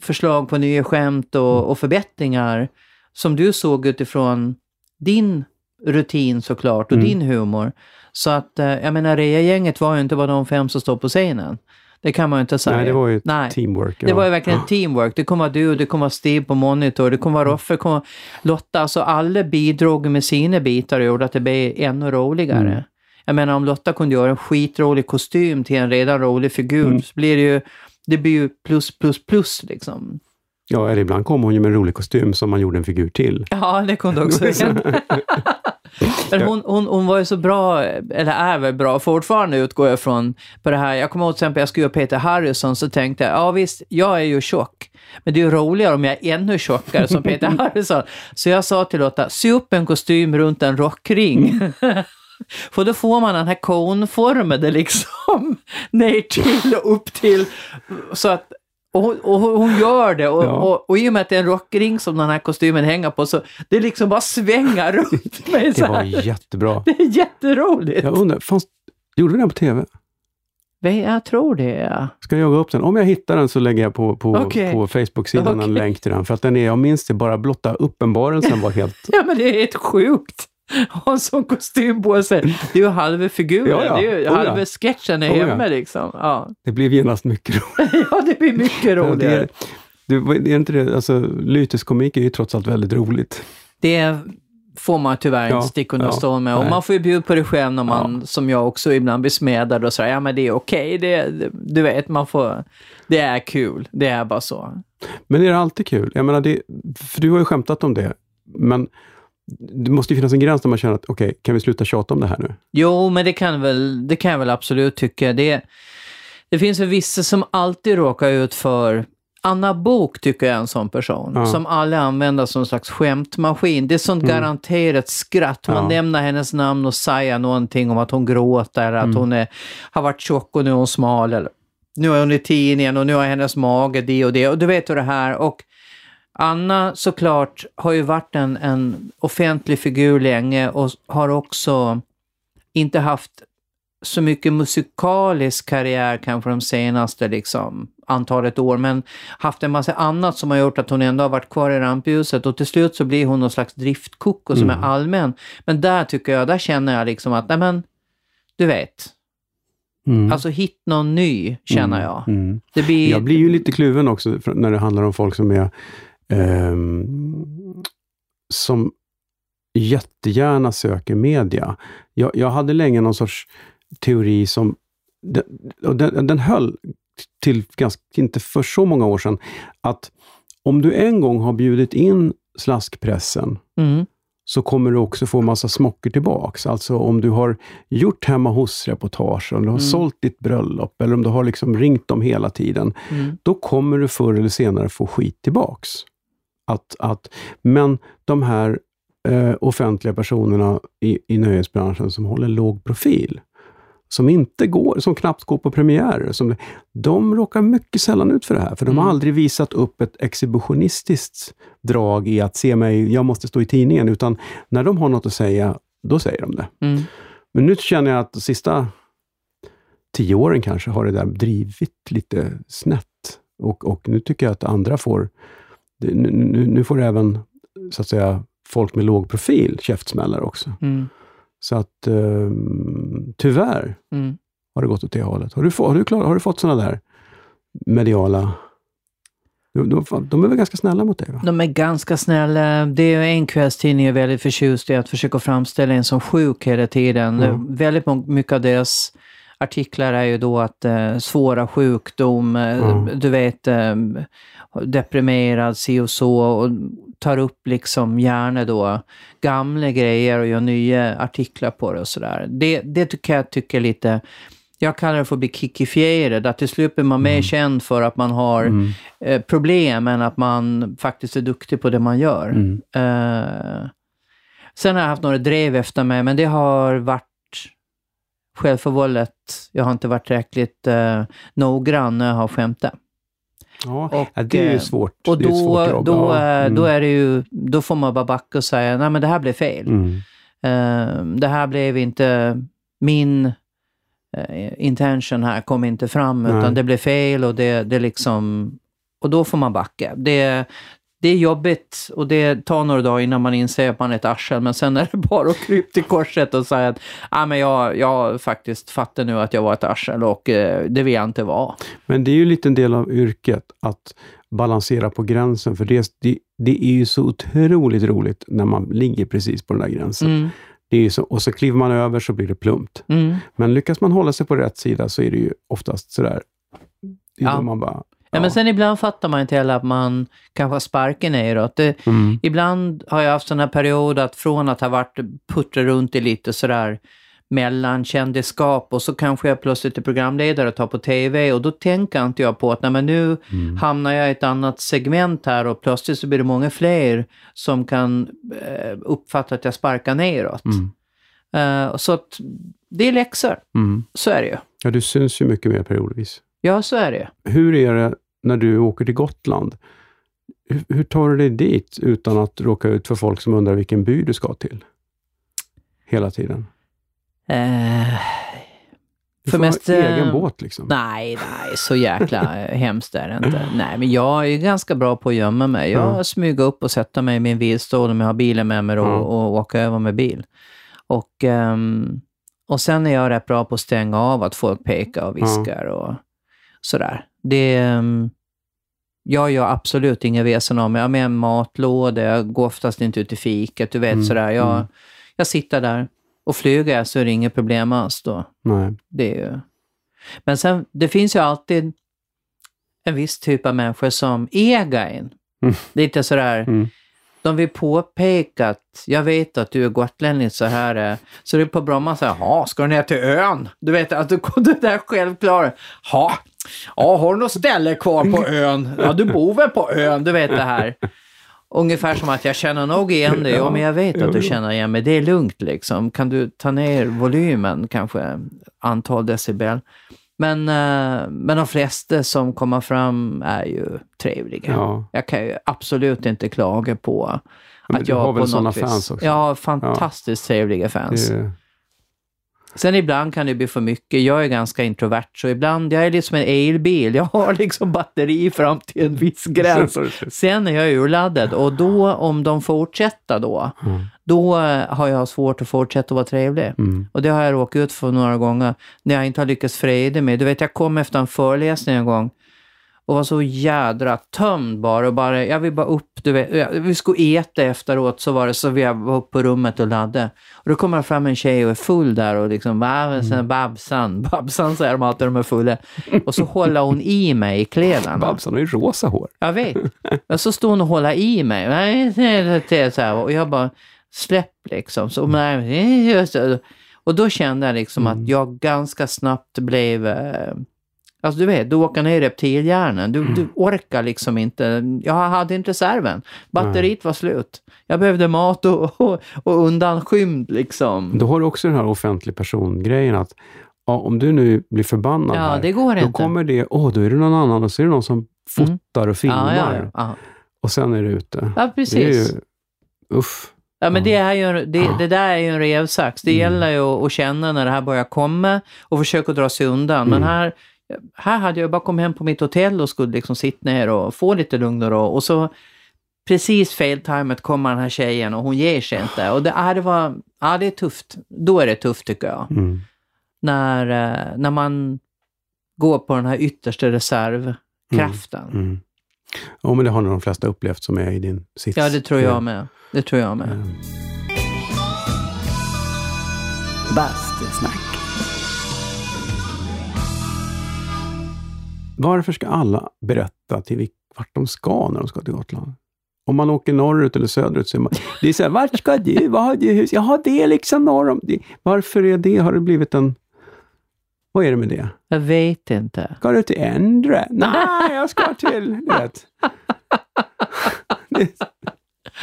förslag på nya skämt och, och förbättringar som du såg utifrån din rutin såklart och Mm. din humor. Så att, eh, jag menar, rea-gänget var ju inte bara de fem som står på scenen. Det kan man ju inte säga. nej, det var ju Nej. teamwork. Det ja. var ju verkligen teamwork. Det kommer vara du, det kommer vara Steve på monitor, det kommer vara Roffe, det kommer vara Lotta. Alltså alla bidrog med sina bitar och gjorde att det blev ännu roligare. Mm. Jag menar om Lotta kunde göra en skitrolig kostym till en redan rolig figur Mm. så blir det ju, det blir ju plus, plus, plus liksom. Ja, eller ibland kom hon ju med en rolig kostym som man gjorde en figur till. Ja, det kunde också hända. Men hon, hon, hon var ju så bra, eller är väl bra fortfarande utgår jag från, på det här. Jag kommer ihåg till exempel, jag skulle göra Peter Harrison, så tänkte jag, ja visst, jag är ju tjock, men det är ju roligare om jag är ännu tjockare som Peter Harrison. Så jag sa till Lotta, sy upp en kostym runt en rockring. För då får man den här konformade liksom, ner till och upp till, så att och, hon- och hon gör det och, Ja. och, och i och med att det är en rockring som den här kostymen hänger på så det liksom bara svängar runt mig så Det var jättebra. Det är jätteroligt. Jag undrar, fanns, gjorde vi den på TV? Jag tror det, ja. Ska jag gå upp den? Om jag hittar den så lägger jag på, på, Okej. på Facebook-sidan en Okej. länk till den. För att den är, jag minns det, bara blotta uppenbarelsen var helt... Ja, men det är helt sjukt. Ha en sån kostym på sig. Det är ju halva figuren. Ja, ja. Det är ju Oh, ja. halva sketchen är Oh, ja. hemma liksom. Ja. Det blev genast mycket roligt. ja, det blir mycket Ja, roligare. det, Det, är inte det, alltså, lyteskomik är ju trots allt väldigt roligt. Det får man tyvärr Ja, inte sticka under ja, stol med. Och nej. man får ju bjuda på det själv när man, som jag också ibland blir smedad och säger ja men det är okej, det, det, du vet, man får, det är kul, det är bara så. Men är det alltid kul? Jag menar, det, för du har ju skämtat om det, men det måste ju finnas en gräns där man känner att okej, kan vi sluta tjata om det här nu? Jo, men det kan, väl, det kan jag väl absolut tycka. Det, det finns väl vissa som alltid råkar ut för Anna Bok tycker jag är en sån person, Ja. som alla använder som en slags skämtmaskin. Det är sånt Mm. garanterat skratt. Man Ja. nämner hennes namn och säger någonting om att hon gråter, att Mm. hon är, har varit tjock och nu är hon smal, eller nu är hon i tidningen och nu har hennes mage det och det. Och du vet hur det här. Och Anna såklart har ju varit en, en offentlig figur länge och har också inte haft så mycket musikalisk karriär kanske de senaste liksom, antalet år, men haft en massa annat som har gjort att hon ändå har varit kvar i rampljuset och till slut så blir hon någon slags driftkoko som Mm. är allmän. Men där tycker jag, där känner jag liksom att, nej men, du vet, Mm. alltså hit någon ny känner jag. Mm. Det blir, Jag blir ju lite kluven också när det handlar om folk som är som jättegärna söker media. Jag, jag hade länge någon sorts teori som, den, och den, den höll till ganska, inte för så många år sedan, att om du en gång har bjudit in slaskpressen mm, så kommer du också få massa smockor tillbaks. Alltså om du har gjort hemma hos-reportage, om du har Mm. sålt ditt bröllop, eller om du har liksom ringt dem hela tiden, mm, då kommer du förr eller senare få skit tillbaks. Att, att, men de här eh, offentliga personerna i, i nöjesbranschen som håller låg profil, som inte går, som knappt går på premiärer, som, de råkar mycket sällan ut för det här, för de har Mm. aldrig visat upp ett exhibitionistiskt drag i att se mig, jag måste stå i tidningen, utan när de har något att säga, då säger de det. mm. Men nu känner jag att de sista tio åren kanske har det där drivit lite snett. Och, och nu tycker jag att andra får, det- nu, nu, får även så att säga folk med låg profil käftsmällar också. Mm, Så att ehm, tyvärr mm. har det gått åt det hållet. Har du, få, har du, klar, har du fått sådana där mediala... De, de, är väl ganska snälla mot dig? Va? De är ganska snälla. Det är en kvällstidning jag är väldigt förtjust i, att försöka framställa en som sjuk hela tiden. Mm. Väldigt mycket av deras artiklar är ju då att eh, svåra sjukdom, eh, Mm. du vet, eh, deprimerad, si och så, och tar upp liksom gärna då gamla grejer och gör nya artiklar på det och sådär. Det, det tycker jag tycker lite jag kallar det för att bli kikifierad, att till slut blir man mer Mm. känd för att man har Mm. eh, problem än att man faktiskt är duktig på det man gör. Mm. Eh, sen har jag haft några drev efter mig, men det har varit självförvållat. Jag har inte varit tillräckligt eh, noggrann när jag har skämtat. Ja, Och, ja, det är ju eh, svårt. Och ett svårt då, jobb. då, Ja, eh, mm. då, är det ju, då får man bara backa och säga, nej men det här blev fel. Mm. Eh, det här blev inte min eh, intention här, kom inte fram, Nej. utan det blev fel och det, det liksom... Och då får man backa. Det, det är jobbigt och det tar några dagar innan man inser att man är ett arsel, men sen är det bara att krypa till korset och säga att ah, men jag, jag faktiskt fattar nu att jag var ett arsel och eh, det vill jag inte vara. Men det är ju lite en del av yrket att balansera på gränsen, för det, det, det är ju så otroligt roligt när man ligger precis på den där gränsen. Mm, Det är så, och så kliver man över så blir det plumpt. mm. Men lyckas man hålla sig på rätt sida så är det ju oftast sådär. Det är Ja. då man bara... Ja, men sen ibland fattar man inte heller att man kanske har sparken neråt. Det, mm, Ibland har jag haft sån här period att från att ha varit puttrat runt i lite sådär mellankändisskap och så kanske jag plötsligt är programledare och tar på TV och då tänker inte jag på att nej, men nu mm, hamnar jag i ett annat segment här och plötsligt så blir det många fler som kan eh, uppfatta att jag sparkar neråt. mm, Eh, så att det är läxor, mm. så är det ju. Ja, du syns ju mycket mer periodvis. Ja, så är det. Hur är det när du åker till Gotland? Hur, hur tar du dig dit utan att råka ut för folk som undrar vilken by du ska till? Hela tiden. Eh, Du För får mest, ha egen eh, båt liksom. Nej, nej, så jäkla eh, hemskt är det inte. Nej, men jag är ganska bra på att gömma mig. Jag Ja. smyger upp och sätter mig i min bilstol om jag har bilen med mig då, Ja. och åker över med bil. Och, ehm, och sen är jag rätt bra på att stänga av att folk pekar och viskar och sådär. Det, ehm, jag gör absolut inga väsen om mig. Jag har med en matlåda, jag går oftast inte ut i fiket, du vet Mm, sådär. Jag, mm. jag sitter där. Och flyger jag så är det inget problem alls då. Nej. Det är ju... Men sen, det finns ju alltid en viss typ av människor som äger en. Mm. Lite sådär, Mm. de vill påpeka att jag vet att du är gotlänning så här. eh, Så det är på Bromma så här, ja, ska du ner till ön? Du vet, att du det där självklara. Ja, ja, har du något ställe kvar på ön? Ja, du bor väl på ön? Du vet det här. Ungefär som att jag känner nog igen dig. Ja, men jag vet att du känner igen mig. Det är lugnt liksom. Kan du ta ner volymen kanske, antal decibel? Men, eh, men de flesta som kommer fram är ju trevliga. Ja. Jag kan ju absolut inte klaga på att du jag har väl på något vis... fans också? Jag har fantastiskt trevliga fans. Det, Sen ibland kan det bli för mycket. Jag är ganska introvert, så ibland, jag är liksom en elbil. Jag har liksom batteri fram till en viss gräns. Sen är jag urladdad och då, om de fortsätter då, Mm. då har jag svårt att fortsätta vara trevlig. Mm. Och det har jag råkat ut för några gånger när jag inte har lyckats freda mig. Du vet, jag kom efter en föreläsning en gång och var så jädra tömd bara och bara, jag vill bara upp, du vet. Vi skulle äta efteråt så var det så vi var uppe på rummet och laddade. Och då kommer det fram en tjej och är full där och liksom, "Va, sen Babsan, Babsan säger de alltid när de är fulla. Och så håller hon i mig i kläderna. Babsan har ju rosa hår. Jag vet. Och så stod hon och hålla i mig. Så här. Och jag bara, släpp liksom. Så, och då kände jag liksom att jag ganska snabbt blev... Alltså du vet, du åker ner i reptilhjärnan. Du, du orkar liksom inte. Jag hade inte reserven. Batteriet var slut. Jag behövde mat och, och, och undanskymd liksom. Då har du också den här offentlig person-grejen att ja, om du nu blir förbannad Ja, här, det går då inte. kommer det, åh, då är det någon annan och så är det någon som fotar och filmar Ja, och sen är det ute. ja precis. ju, uff. Ja, men det, är ju, det, det där är ju en revsax. Det Mm. gäller ju att, att känna när det här börjar komma och försöka dra sig undan. Men Mm. här, här hade jag bara kommit hem på mitt hotell och skulle liksom sitta ner och få lite lugn och ro. Och så precis feltajmet kommer den här tjejen och hon ger sig inte. Och det, ja, det, var, ja, det är tufft. Då är det tufft tycker jag. Mm. När, eh, när man går på den här yttersta reservkraften. Mm. Ja, men det har nog de flesta upplevt som är i din sits. Ja, det tror jag med. Det tror jag med. Mm. Bastusnack. Varför ska alla berätta till vilk- vart de ska när de ska till Gotland? Om man åker norrut eller söderut så är man... Det är så här, vart ska du? Vad har du hus? Jaha, det är liksom norr om... Det. Varför är det? Har det blivit en... Vad är det med det? Jag vet inte. Ska du till Endre? Nej, jag ska till... Du vet.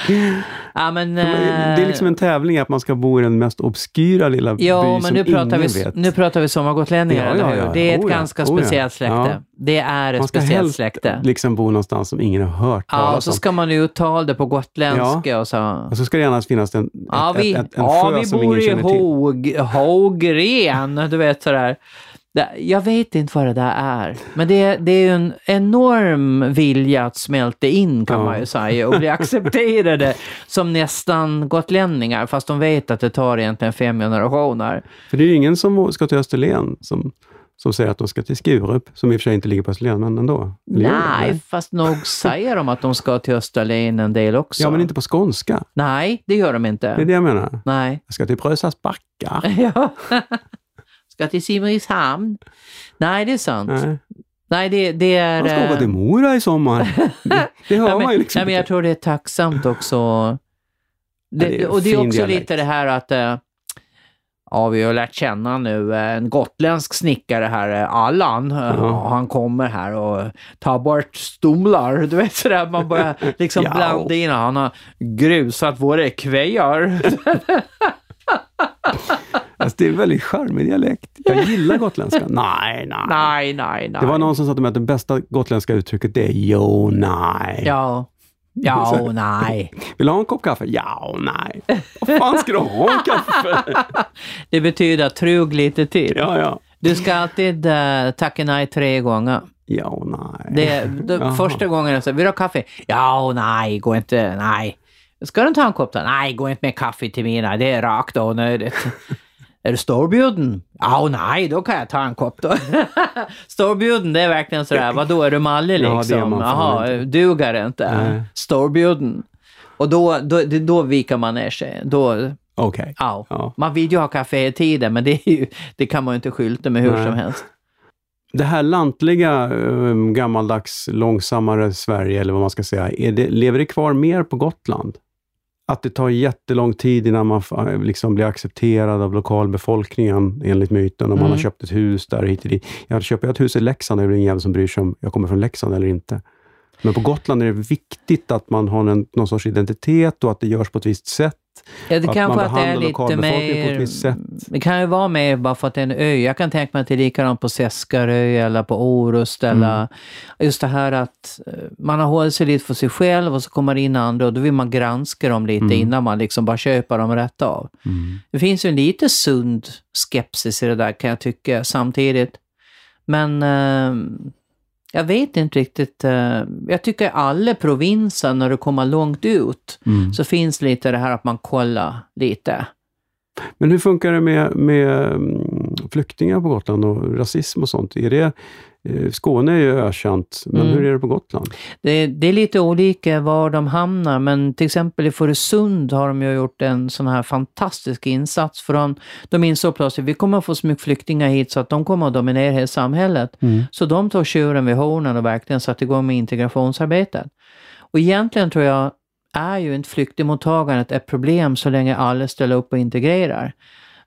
Det, Ja, men, det är eh, liksom en tävling att man ska bo i den mest obskyra lilla Ja, by men som nu pratar, ingen vi, vet. nu pratar vi sommargotlänningar, Ja, ja, ja. Det är ett Oh ja, ganska oh ja. speciellt släkte. Ja. Det är ett man ska speciellt släkte. liksom bo någonstans som ingen har hört Ja, talas och så om. ska man uttala det på gotländska och så. Och så ska det gärna finnas en, Ja, ett, vi, ett, en ja, sjö vi som bor ingen i känner till. Hog, Hogren, du vet sådär. Jag vet inte vad det där är, men det, det är ju en enorm vilja att smälta in kan Ja. man ju säga och bli accepterade som nästan gotlänningar, fast de vet att det tar egentligen fem generationer. För det är ju ingen som ska till Österlen som, som säger att de ska till Skurup, som i och för sig inte ligger på Österlen, men ändå. Det? Nej, fast nog säger de att de ska till Österlen en del också. Ja, men inte på skånska. Nej, det gör de Det är inte. det jag menar. Nej. Jag ska till Brösas backar. Ja. Ska till Simrishamn. Nej, det är sant. Nej. Nej, det, det är... Man ska åka eh, till Mora i sommar. Det, det hör nej, man ju liksom nej, men jag tror det är tacksamt också. Det, Ja, det är och det är också dialekt. lite det här att eh, Ja, vi har lärt känna nu eh, en gotländsk snickare här, Allan. Ja. Han kommer här och tar bort stomlar. Du vet sådär, man börjar liksom Ja. blanda in. Han har grusat våra kvejar. Alltså, det är en väldigt charmig dialekt. Jag gillar gotländska. Nej, nej. nej, nej, nej. Det var någon som sa till mig att det bästa gotländska uttrycket det är jo, nej. Ja. Ja, nej. Vill du ha en kopp kaffe? Ja, nej. Vad fan ska du ha en kaffe? Det betyder trug lite till. Ja, ja. Du ska alltid uh, tacka nej tre gånger. Ja, nej. Det, det, första gången jag sa, vill du ha kaffe? Ja, nej, gå inte, nej. Ska du inte ha en kopp då? Nej, gå inte med kaffe till mina, det är rakt onödigt. Är du storbjuden? Ja, nej, då kan jag ta en kopp då. storbjuden, det är verkligen sådär, vadå, är du mallig Ja, det är liksom? man fan Jaha, inte. duger det inte? Nej. Storbjuden. Och då, då, då viker man ner sig. Då, Okej. au. Ja. Man vill ju ha kaffe i tiden, men det, ju, det kan man ju inte skylta med hur Nej. som helst. Det här lantliga, eh, gammaldags, långsammare Sverige, eller vad man ska säga, det, lever det kvar mer på Gotland? Att det tar jättelång tid innan man fa- liksom blir accepterad av lokalbefolkningen, enligt myten, om man Mm. har köpt ett hus där hit och dit. Jag köper jag ett hus i Leksand, det är det ingen jävel som bryr sig om jag kommer från Leksand eller inte. Men på Gotland är det viktigt att man har en, någon sorts identitet och att det görs på ett visst sätt. Ja, det Att kanske man att det är behandlar lite lokalbefolkningen på ett mer... visst sätt. Det kan ju vara mer bara för att det är en ö. Jag kan tänka mig att det är likadant på Seskarö eller på Orust eller Mm. just det här att eh, man har hållit sig lite för sig själv och så kommer det in andra och då vill man granska dem lite Mm. innan man liksom bara köper dem rätt av. Det finns ju en lite sund skepsis i det där kan jag tycka samtidigt. Men eh, jag vet inte riktigt. Eh, jag tycker alla provinser när du kommer långt ut Mm. så finns lite det här att man kollar lite. Men hur funkar det med, med mm, flyktingar på Gotland och rasism och sånt? Är det, Skåne är ju ökänt, men Mm. hur är det på Gotland? Det, det är lite olika var de hamnar, men till exempel i Fårösund har de ju gjort en sån här fantastisk insats. För de, de insåg plötsligt att vi kommer att få så mycket flyktingar hit så att de kommer att dominera hela samhället. Så de tog tjuren vid hornen och verkligen satte igång med integrationsarbetet. Och egentligen tror jag är ju inte flyktingmottagandet ett problem så länge alla ställer upp och integrerar.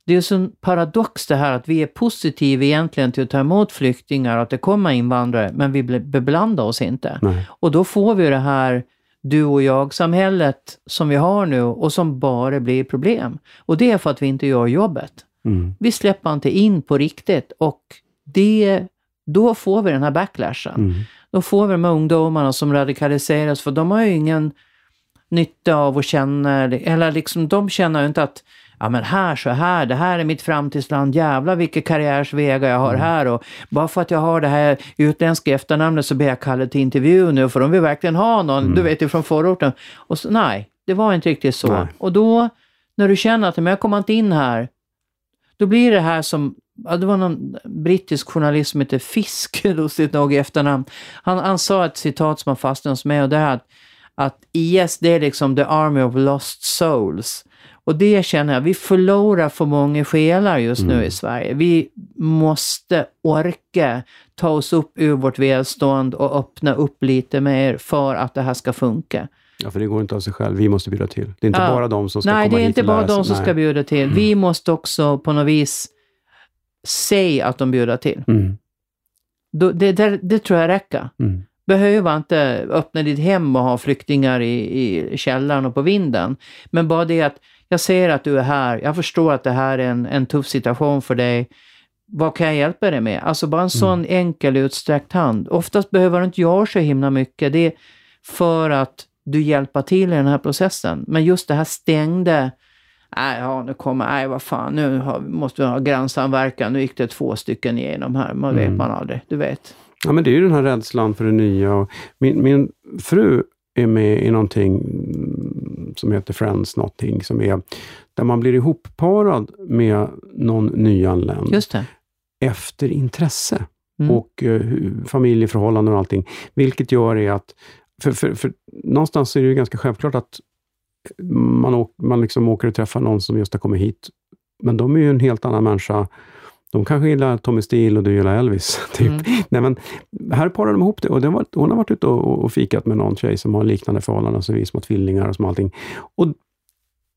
Det är ju sån paradox det här att vi är positiva egentligen till att ta emot flyktingar och att det kommer invandrare, men vi beblandar oss inte. Nej. Och då får vi det här du och jag-samhället som vi har nu och som bara blir problem. Och det är för att vi inte gör jobbet. Mm. Vi släpper inte in på riktigt och det, då får vi den här backlashen. Mm. Då får vi de här ungdomarna som radikaliseras för de har ju ingen nytta av att känna, eller liksom de känner ju inte att ja men här så här, det här är mitt framtidsland, jävlar vilka karriärsvägar jag har här och bara för att jag har det här utländska efternamnet så blir jag kallad till intervju nu för de vill verkligen ha någon, du vet ju från förorten. Och så, nej, det var inte riktigt så. Nej. Och då, när du känner att men jag kommer inte in här, då blir det här som, ja, det var någon brittisk journalist som heter Fisk, lustigt nog i efternamn. Han, han sa ett citat som har fastnat hos mig och det är att, att IS det är liksom the army of lost souls. Och det känner jag, vi förlorar för många själar just nu i Sverige. Vi måste orka ta oss upp ur vårt välstånd och öppna upp lite mer för att det här ska funka. Ja, för det går inte av sig själv. Vi måste bjuda till. Det är inte Ja. bara de som ska Nej, komma det är hit inte bara de som Nej. ska bjuda till. Vi måste också på något vis säga att de bjuder till. Mm. Det, det, det tror jag räcker. Mm. Behöver inte öppna ditt hem och ha flyktingar i, i källaren och på vinden. Men bara det att jag ser att du är här, jag förstår att det här är en, en tuff situation för dig. Vad kan jag hjälpa dig med? Alltså bara en sån enkel utsträckt hand. Oftast behöver du inte göra så himla mycket. Det är för att du hjälper till i den här processen. Men just det här stängde, nej, ja, nu kommer, nej vad fan, nu har, måste vi ha grannsamverkan, nu gick det två stycken igenom här, man vet man aldrig, du vet. Ja, men det är ju den här rädslan för det nya. Min, min fru är med i någonting mm, som heter Friends någonting, som är där man blir ihopparad med någon nyanländ efter intresse Mm. och eh, familjeförhållanden och allting. Vilket gör är att, för, för, för någonstans är det ju ganska självklart att man, åk, man liksom åker och träffar någon som just har kommit hit, men de är ju en helt annan människa. De kanske gillar Tommy Steele och du gillar Elvis. Typ. Mm. Nej, men här parar de ihop det och det var, hon har varit ute och, och fikat med någon tjej som har liknande förhållanden som vi, små tvillingar och som allting. Och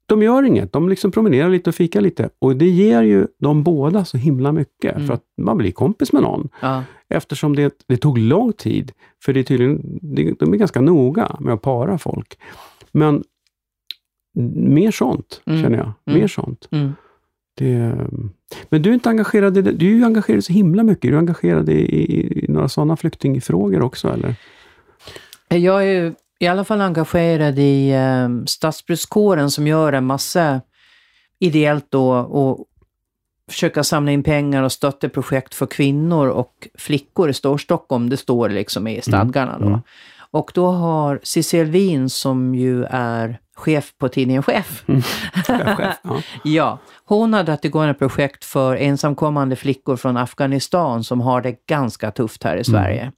de gör inget, de liksom promenerar lite och fikar lite och det ger ju de båda så himla mycket Mm. för att man blir kompis med någon. Ja. Eftersom det, det tog lång tid, för det är tydligen, det, de är ganska noga med att para folk. Men mer sånt, Mm. känner jag. Mm. Mer sånt. Mm. Det, men du är inte engagerad i det, du är ju engagerad så himla mycket. Du är engagerad i, i, i några sådana flyktingfrågor också, eller? Jag är i alla fall engagerad i eh, stadsbrukskåren som gör en massa ideellt då och försöka samla in pengar och stötta projekt för kvinnor och flickor i Storstockholm. Det står liksom i stadgarna då. Mm. Och då har Cecil Wien som ju är chef på tidningen Chef. Chef, chef, ja. Ja, hon hade dragit igång ett projekt för ensamkommande flickor från Afghanistan som har det ganska tufft här i Sverige.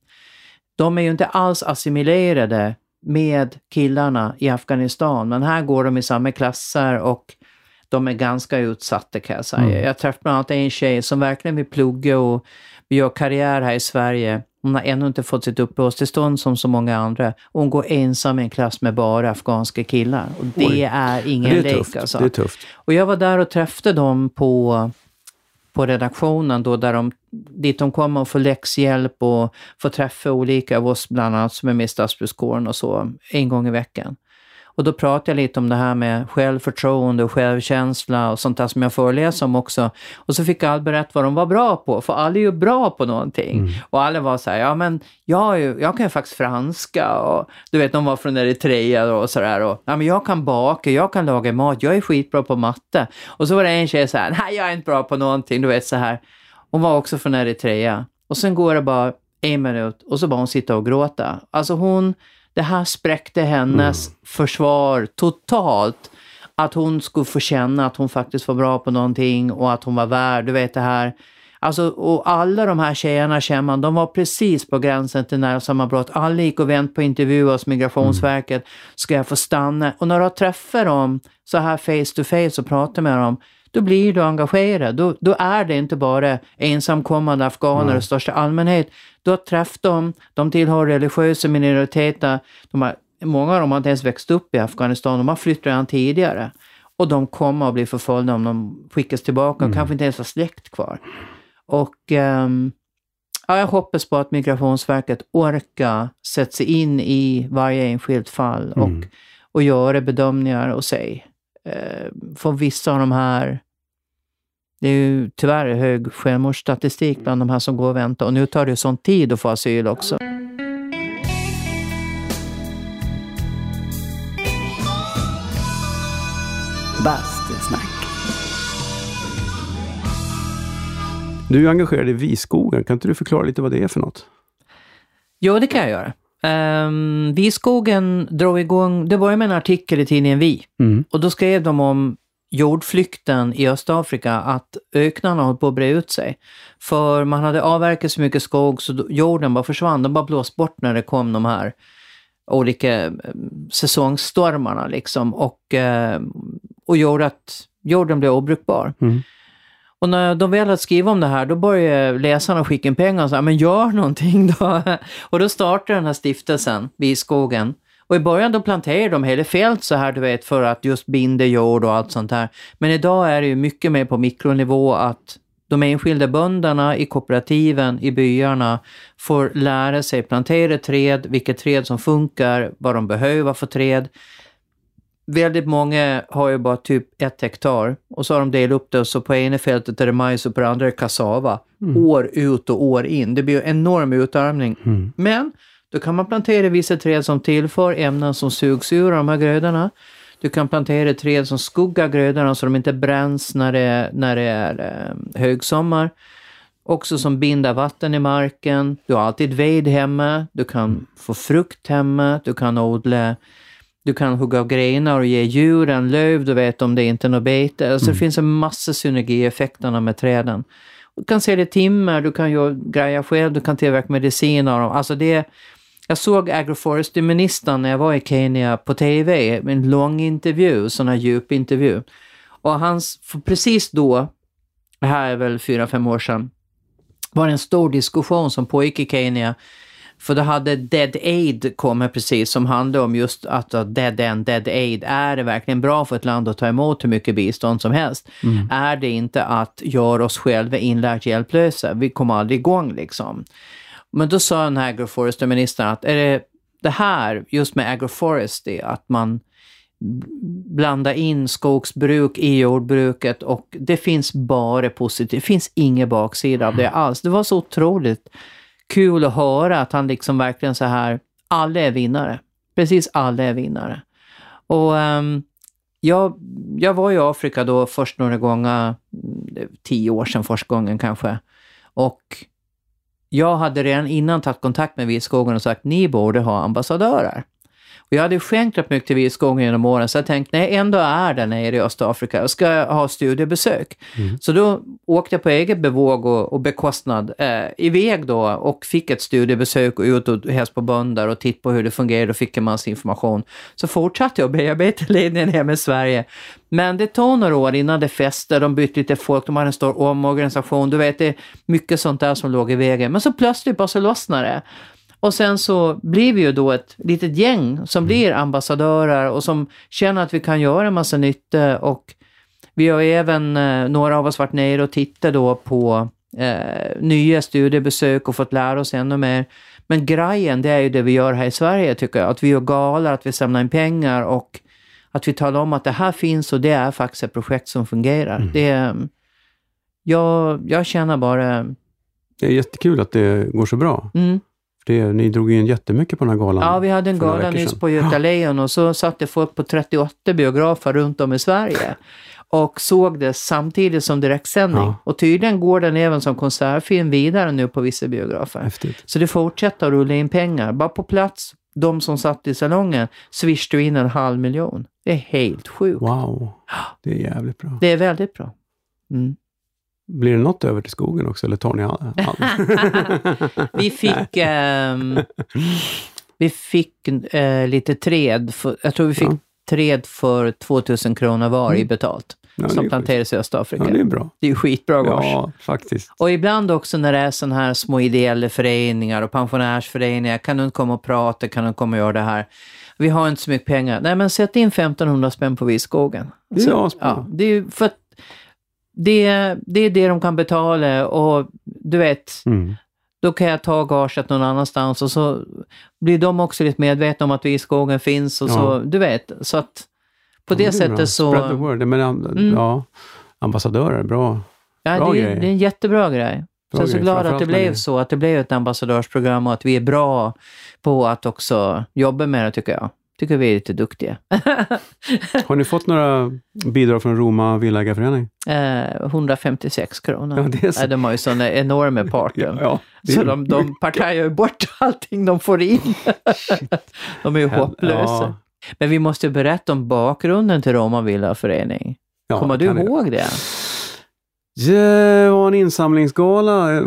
De är ju inte alls assimilerade med killarna i Afghanistan, men här går de i samma klasser och de är ganska utsatta kan jag säga. Mm. Jag träffade bland annat en tjej som verkligen vill plugga och göra karriär här i Sverige. Hon har ännu inte fått sitt uppehållstillstånd som så många andra. Hon går ensam i en klass med bara afghanska killar. Och det Oj. är ingen Det är lek tufft. alltså. Det är tufft. Och jag var där och träffade dem på, på redaktionen då, där de, dit de kommer och får läxhjälp och får träffa olika av oss, bland annat som är med i stadsbrukskåren och så, en gång i veckan. Och då pratade jag lite om det här med självförtroende och självkänsla och sånt där som jag föreläser om också. Och så fick alla berätta vad de var bra på, för alla är ju bra på någonting. Och alla var så här, ja men jag, ju, jag kan ju faktiskt franska och du vet, de var från Eritrea och sådär. Och, ja men jag kan baka, jag kan laga mat, jag är skitbra på matte. Och så var det en tjej så här, nej jag är inte bra på någonting, du vet så här. Hon var också från Eritrea. Och sen går det bara en minut och så bara hon sitta och gråta. Alltså hon, det här spräckte hennes försvar totalt. Att hon skulle få känna att hon faktiskt var bra på någonting och att hon var värd, du vet det här. Alltså, och alla de här tjejerna känner man, de var precis på gränsen till närsammanbrott. Alla gick och väntade på intervju hos Migrationsverket. Ska jag få stanna? Och när du har träffat dem så här face to face och pratar med dem, då blir du engagerad. Då, då är det inte bara ensamkommande afghaner i största allmänhet. Du har träffat dem, de tillhör religiösa minoriteter. De har, många av dem har inte ens växt upp i Afghanistan, de har flyttat redan tidigare. Och de kommer att bli förföljda om de skickas tillbaka och kanske inte ens har släkt kvar. Och ehm, ja, jag hoppas på att Migrationsverket orkar sätta sig in i varje enskilt fall och, Mm. och göra bedömningar och säga. Eh, för vissa av de här, det är ju tyvärr hög självmordsstatistik bland de här som går och väntar och nu tar det ju sån tid att få asyl också. Bastusnack. Du är engagerad i Viskogen. Kan inte du förklara lite vad det är för något? Jo, det kan jag göra. Um, Viskogen drog igång, det började med en artikel i tidningen Vi. Mm. Och då skrev de om jordflykten i Östafrika, att öknarna höll på att bre ut sig. För man hade avverkat så mycket skog så jorden bara försvann, den bara blåst bort när det kom de här olika eh, säsongsstormarna liksom och, eh, och gjorde att jorden blev obrukbar. Mm. Och när de väl hade skrivit om det här, då började läsarna skicka in pengar och sa, men gör någonting då. Och då startade den här stiftelsen, Biskogen. Och i början då planterade de hela fält så här, du vet, för att just binda jord och allt sånt här. Men idag är det ju mycket mer på mikronivå att de enskilda bönderna i kooperativen, i byarna, får lära sig plantera träd, vilket träd som funkar, vad de behöver för träd. Väldigt många har ju bara typ ett hektar och så har de delat upp det och så på ena fältet är det majs och på det andra är det kassava. År ut och år in. Det blir en enorm utarmning. Mm. Men då kan man plantera vissa träd som tillför ämnen som sugs ur de här grödorna. Du kan plantera träd som skuggar grödorna så de inte bränns när det, när det är eh, högsommar. Också som binder vatten i marken. Du har alltid ved hemma. Du kan få frukt hemma. Du kan odla du kan hugga av grenar och ge djuren löv, du vet om det inte är något bete. Alltså det finns en massa synergieffekterna med träden. Du kan sälja timmer, du kan göra grejer själv, du kan tillverka medicin av dem. Alltså det, jag såg agroforestry-ministern när jag var i Kenya på TV, en lång intervju, sån här djup intervju. Och hans, precis då, det här är väl fyra, fem år sedan, var det en stor diskussion som pågick i Kenya för då hade Dead Aid kommit precis som handlade om just att Dead End, Dead Aid, är det verkligen bra för ett land att ta emot hur mycket bistånd som helst? Är det inte att göra oss själva inlärt hjälplösa? Vi kommer aldrig igång liksom. Men då sa den här agroforestry-ministern att är det det här, just med agroforestry, att man blanda in skogsbruk i jordbruket och det finns bara positivt. Det finns ingen baksida av det alls. Det var så otroligt kul att höra att han liksom verkligen så här, alla är vinnare. Precis alla är vinnare. Och um, jag, jag var i Afrika då först några gånger, mm, tio år sedan första gången kanske. Och jag hade redan innan tagit kontakt med Vitskogen och sagt ni borde ha ambassadörer. Och jag hade skänkt rätt mycket till Vitskogen genom åren, så jag tänkte när jag ändå är där nere i Östafrika, jag ska ha studiebesök. Mm. Så då åkte jag på eget bevåg och, och bekostnad eh, iväg då och fick ett studiebesök och ut och hälsa på bönder och titta på hur det fungerar och fick en massa information. Så fortsatte jag att bearbeta ledningen hem i Sverige. Men det tog några år innan det fäste, de bytte lite folk, de hade en stor omorganisation, du vet det är mycket sånt där som låg i vägen. Men så plötsligt bara så lossnade det. Och sen så blir vi ju då ett litet gäng som blir ambassadörer och som känner att vi kan göra en massa nytta och vi har även, eh, några av oss varit nere och tittat då på eh, nya studiebesök och fått lära oss ännu mer. Men grejen, det är ju det vi gör här i Sverige tycker jag. Att vi gör galor, att vi samlar in pengar och att vi talar om att det här finns och det är faktiskt ett projekt som fungerar. Mm. Det, jag, jag känner bara, Det är jättekul att det går så bra. mm, det, ni drog in jättemycket på den här galan. Ja, vi hade en gala nyss på Göta Lejon och så satt det folk på 38 biografer runt om i Sverige och såg det samtidigt som direktsändning. Ja. Och tydligen går den även som konsertfilm vidare nu på vissa biografer. Häftigt. Så det fortsätter att rulla in pengar. Bara på plats, de som satt i salongen, swishade in en halv miljon. Det är helt sjukt. Wow, det är jävligt bra. Det är väldigt bra. Mm. Blir det något över till skogen också eller tar ni all? all? Vi fick, ehm, vi fick eh, lite träd, för, jag tror vi fick Ja. träd för 2000 kronor var i Mm. betalt, Ja, som planteras i Östafrika. Ja, det är bra. Det är ju skitbra gage. Ja, faktiskt. Och ibland också när det är sådana här små ideella föreningar och pensionärsföreningar, kan du inte komma och prata, kan du inte komma och göra det här? Vi har inte så mycket pengar. Nej, men sätt in 1500 spänn på Viskogen. Det är ja, det är ju för att det, det är det de kan betala och du vet, Mm. då kan jag ta gaget någon annanstans och så blir de också lite medvetna om att Viskogen finns och så, Ja. du vet, så att på Ja, det, bra. sättet så... Spread the word. Men, mm. ja, ambassadörer, bra. Ja, Bra det, är, grej. det är en jättebra grej. Så Bra jag är så glad att det blev det- så, att det blev ett ambassadörsprogram och att vi är bra på att också jobba med det, tycker jag. Tycker vi är lite duktiga. Har ni fått några bidrag från Roma Villaägarförening? Eh, 156 kronor. Ja, det är så. Nej, de har ju sådana enorma parken. Ja, är Så de, de partajar ju bort allting de får in. de är ju hopplösa. Ja, Men vi måste berätta om bakgrunden till Roma Villaförening. ja, Kommer du kan jag. ihåg det? Det var en insamlingsgala,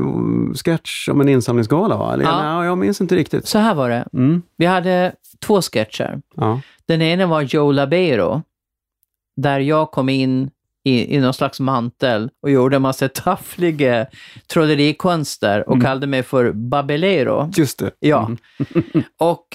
sketch om en insamlingsgala va? Eller, Ja. nej, jag minns inte riktigt. Så här var det. Mm. Vi hade två sketcher. Ja. Den ena var Joe Labero, där jag kom in i, i någon slags mantel och gjorde en massa taffliga trollerikonster och Mm. kallade mig för Babelero. Just det. Ja. Mm. Och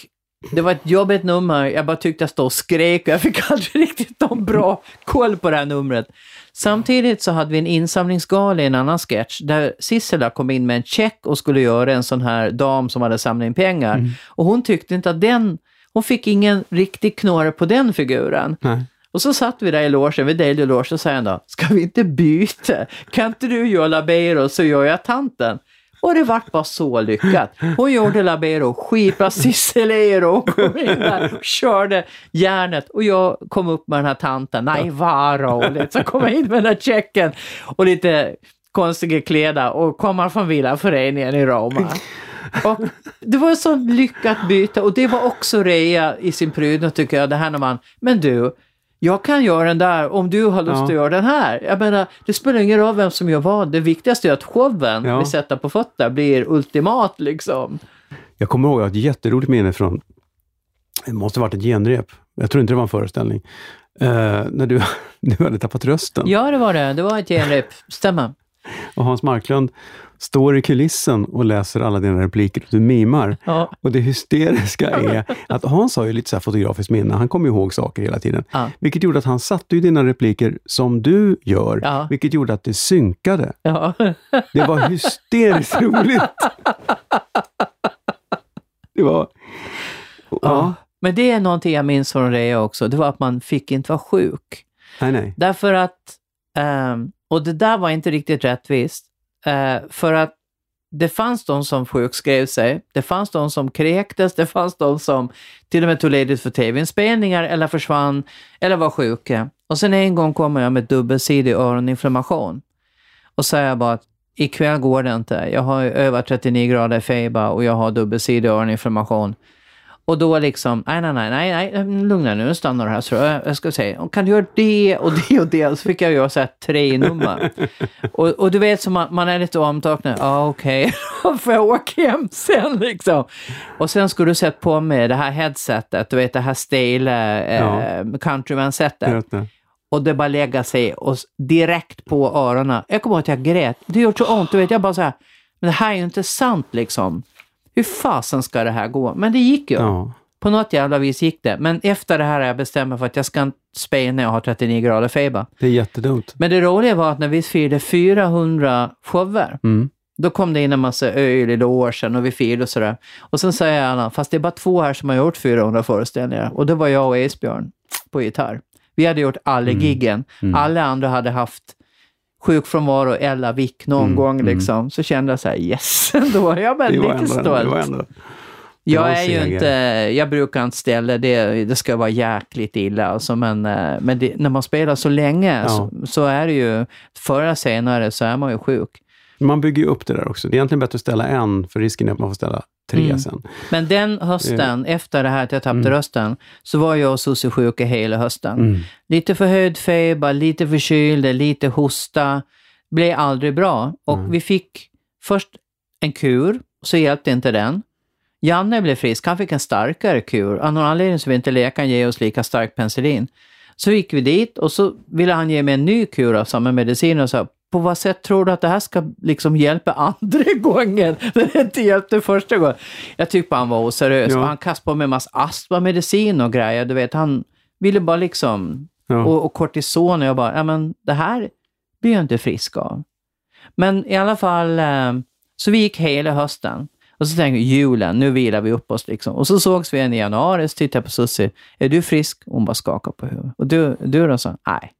det var ett jobbigt nummer. Jag bara tyckte jag stod och skrek och jag fick aldrig riktigt någon bra koll på det här numret. Samtidigt så hade vi en insamlingsgala i en annan sketch där Sissela kom in med en check och skulle göra en sån här dam som hade samlat in pengar. Mm. Och hon tyckte inte att den, hon fick ingen riktig knorre på den figuren. Nej. Och så satt vi där i logen, vi delade loge och sa han då, ska vi inte byta? Kan inte du göra Labero så gör jag tanten? Och det vart bara så lyckat. Hon gjorde Labero, skitbra Cicelero och kom in där och körde järnet. Och jag kom upp med den här tanten, nej vad roligt. Liksom, så kom jag in med den här checken och lite konstiga kläder och kommer från Villaföreningen i Roma. Och det var ett sånt lyckat byte och det var också rea i sin prydnad tycker jag, det här när man, men du, jag kan göra den där om du har lust Ja. att göra den här. Jag menar, det spelar ingen roll vem som gör vad. Det viktigaste är att showen Ja. vi sätter på fötter blir ultimat liksom. Jag kommer ihåg ett jätteroligt minne från, det måste ha varit ett genrep, jag tror inte det var en föreställning, eh, när du, du hade tappat rösten. Ja, det var det. Det var ett genrep. Stämmer. Och Hans Marklund står i kulissen och läser alla dina repliker och du mimar. Ja. Och det hysteriska är att Hans har ju lite så här fotografiskt minne, han kommer ihåg saker hela tiden. Ja. Vilket gjorde att han satte ju dina repliker som du gör, Ja. vilket gjorde att det synkade. Det var hysteriskt roligt! Det var... Ja. Men det är någonting jag minns från rea också. Det var att man fick inte vara sjuk. Nej, nej. Därför att, ehm, och det där var inte riktigt rättvist, eh, för att det fanns de som sjukskrev sig, det fanns de som kräktes, det fanns de som till och med tog ledigt för tv-inspelningar eller försvann eller var sjuka. Och sen en gång kommer jag med dubbelsidig öroninflammation och säger bara att ikväll går det inte. Jag har över 39 grader feber och jag har dubbelsidig öroninflammation. Och då liksom, nej, nej, nej, nej, nej lugna nu, stannar här tror jag. Jag ska säga, kan du göra det och det och det? Så fick jag göra så här tre nummer. och, och du vet, så man, man är lite omtöcknad. Ja, ah, okej, okay. får jag åka hem sen liksom? Och sen skulle du sätta på mig det här headsetet, du vet det här stela eh, ja. countryman-sättet. Och det bara lägga sig och direkt på öronen. Jag kommer ihåg att jag grät. Det gjort så ont, du vet, jag bara så här, men det här är ju inte sant liksom. Hur fasen ska det här gå? Men det gick ju. Ja. På något jävla vis gick det. Men efter det här har jag bestämt mig för att jag ska inte spela när jag har 39 grader feber. Det är jättedumt. Men det roliga var att när vi firade 400 shower, mm. då kom det in en massa öl i logen och vi firade och sådär. Och sen säger alla, fast det är bara två här som har gjort 400 föreställningar. Och det var jag och Esbjörn på gitarr. Vi hade gjort alla mm. giggen. Mm. Alla andra hade haft sjukfrånvaro eller vick någon mm, gång mm. liksom, så kände jag så här, yes, då är jag väl lite stolt. jag är ju inte, jag brukar inte ställa det, det ska vara jäkligt illa alltså, men, eh, men det, när man spelar så länge ja. så, så, är det ju, förr eller senare så är man ju sjuk. Man bygger ju upp det där också. Det är egentligen bättre att ställa en, för risken är att man får ställa tre mm. sen. Men den hösten, eh. efter det här att jag tappade mm. rösten, så var jag sjuka hela hösten. Mm. Lite förhöjd feber, lite förkyld, lite hosta. Blev aldrig bra. Och vi fick först en kur, så hjälpte inte den. Janne blev frisk, han fick en starkare kur. Av någon anledning så ville inte läkaren ge oss lika stark penicillin. Så gick vi dit och så ville han ge mig en ny kur av samma medicin och sa på vad sätt tror du att det här ska liksom hjälpa andra gången när det inte hjälpte första gången? Jag tyckte han var oseriös. Ja. Han kastade på mig en massa astmamedicin och grejer. Du vet, han ville bara liksom... Ja. Och, och kortison och jag bara, ja men det här blir jag inte frisk av. Men i alla fall, eh, så vi gick hela hösten. Och så tänkte vi, julen, nu vilar vi upp oss liksom. Och så sågs vi igen i januari, så tittade jag på Susie. Är du frisk? Hon bara skakade på huvudet. Och du, du då? Så, nej.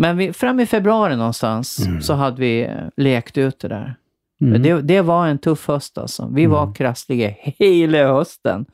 Men vi, fram i februari någonstans mm. så hade vi eh, lekt ut det där. Mm. Det, det, var en tuff höst alltså. Vi mm. var krassliga hela hösten.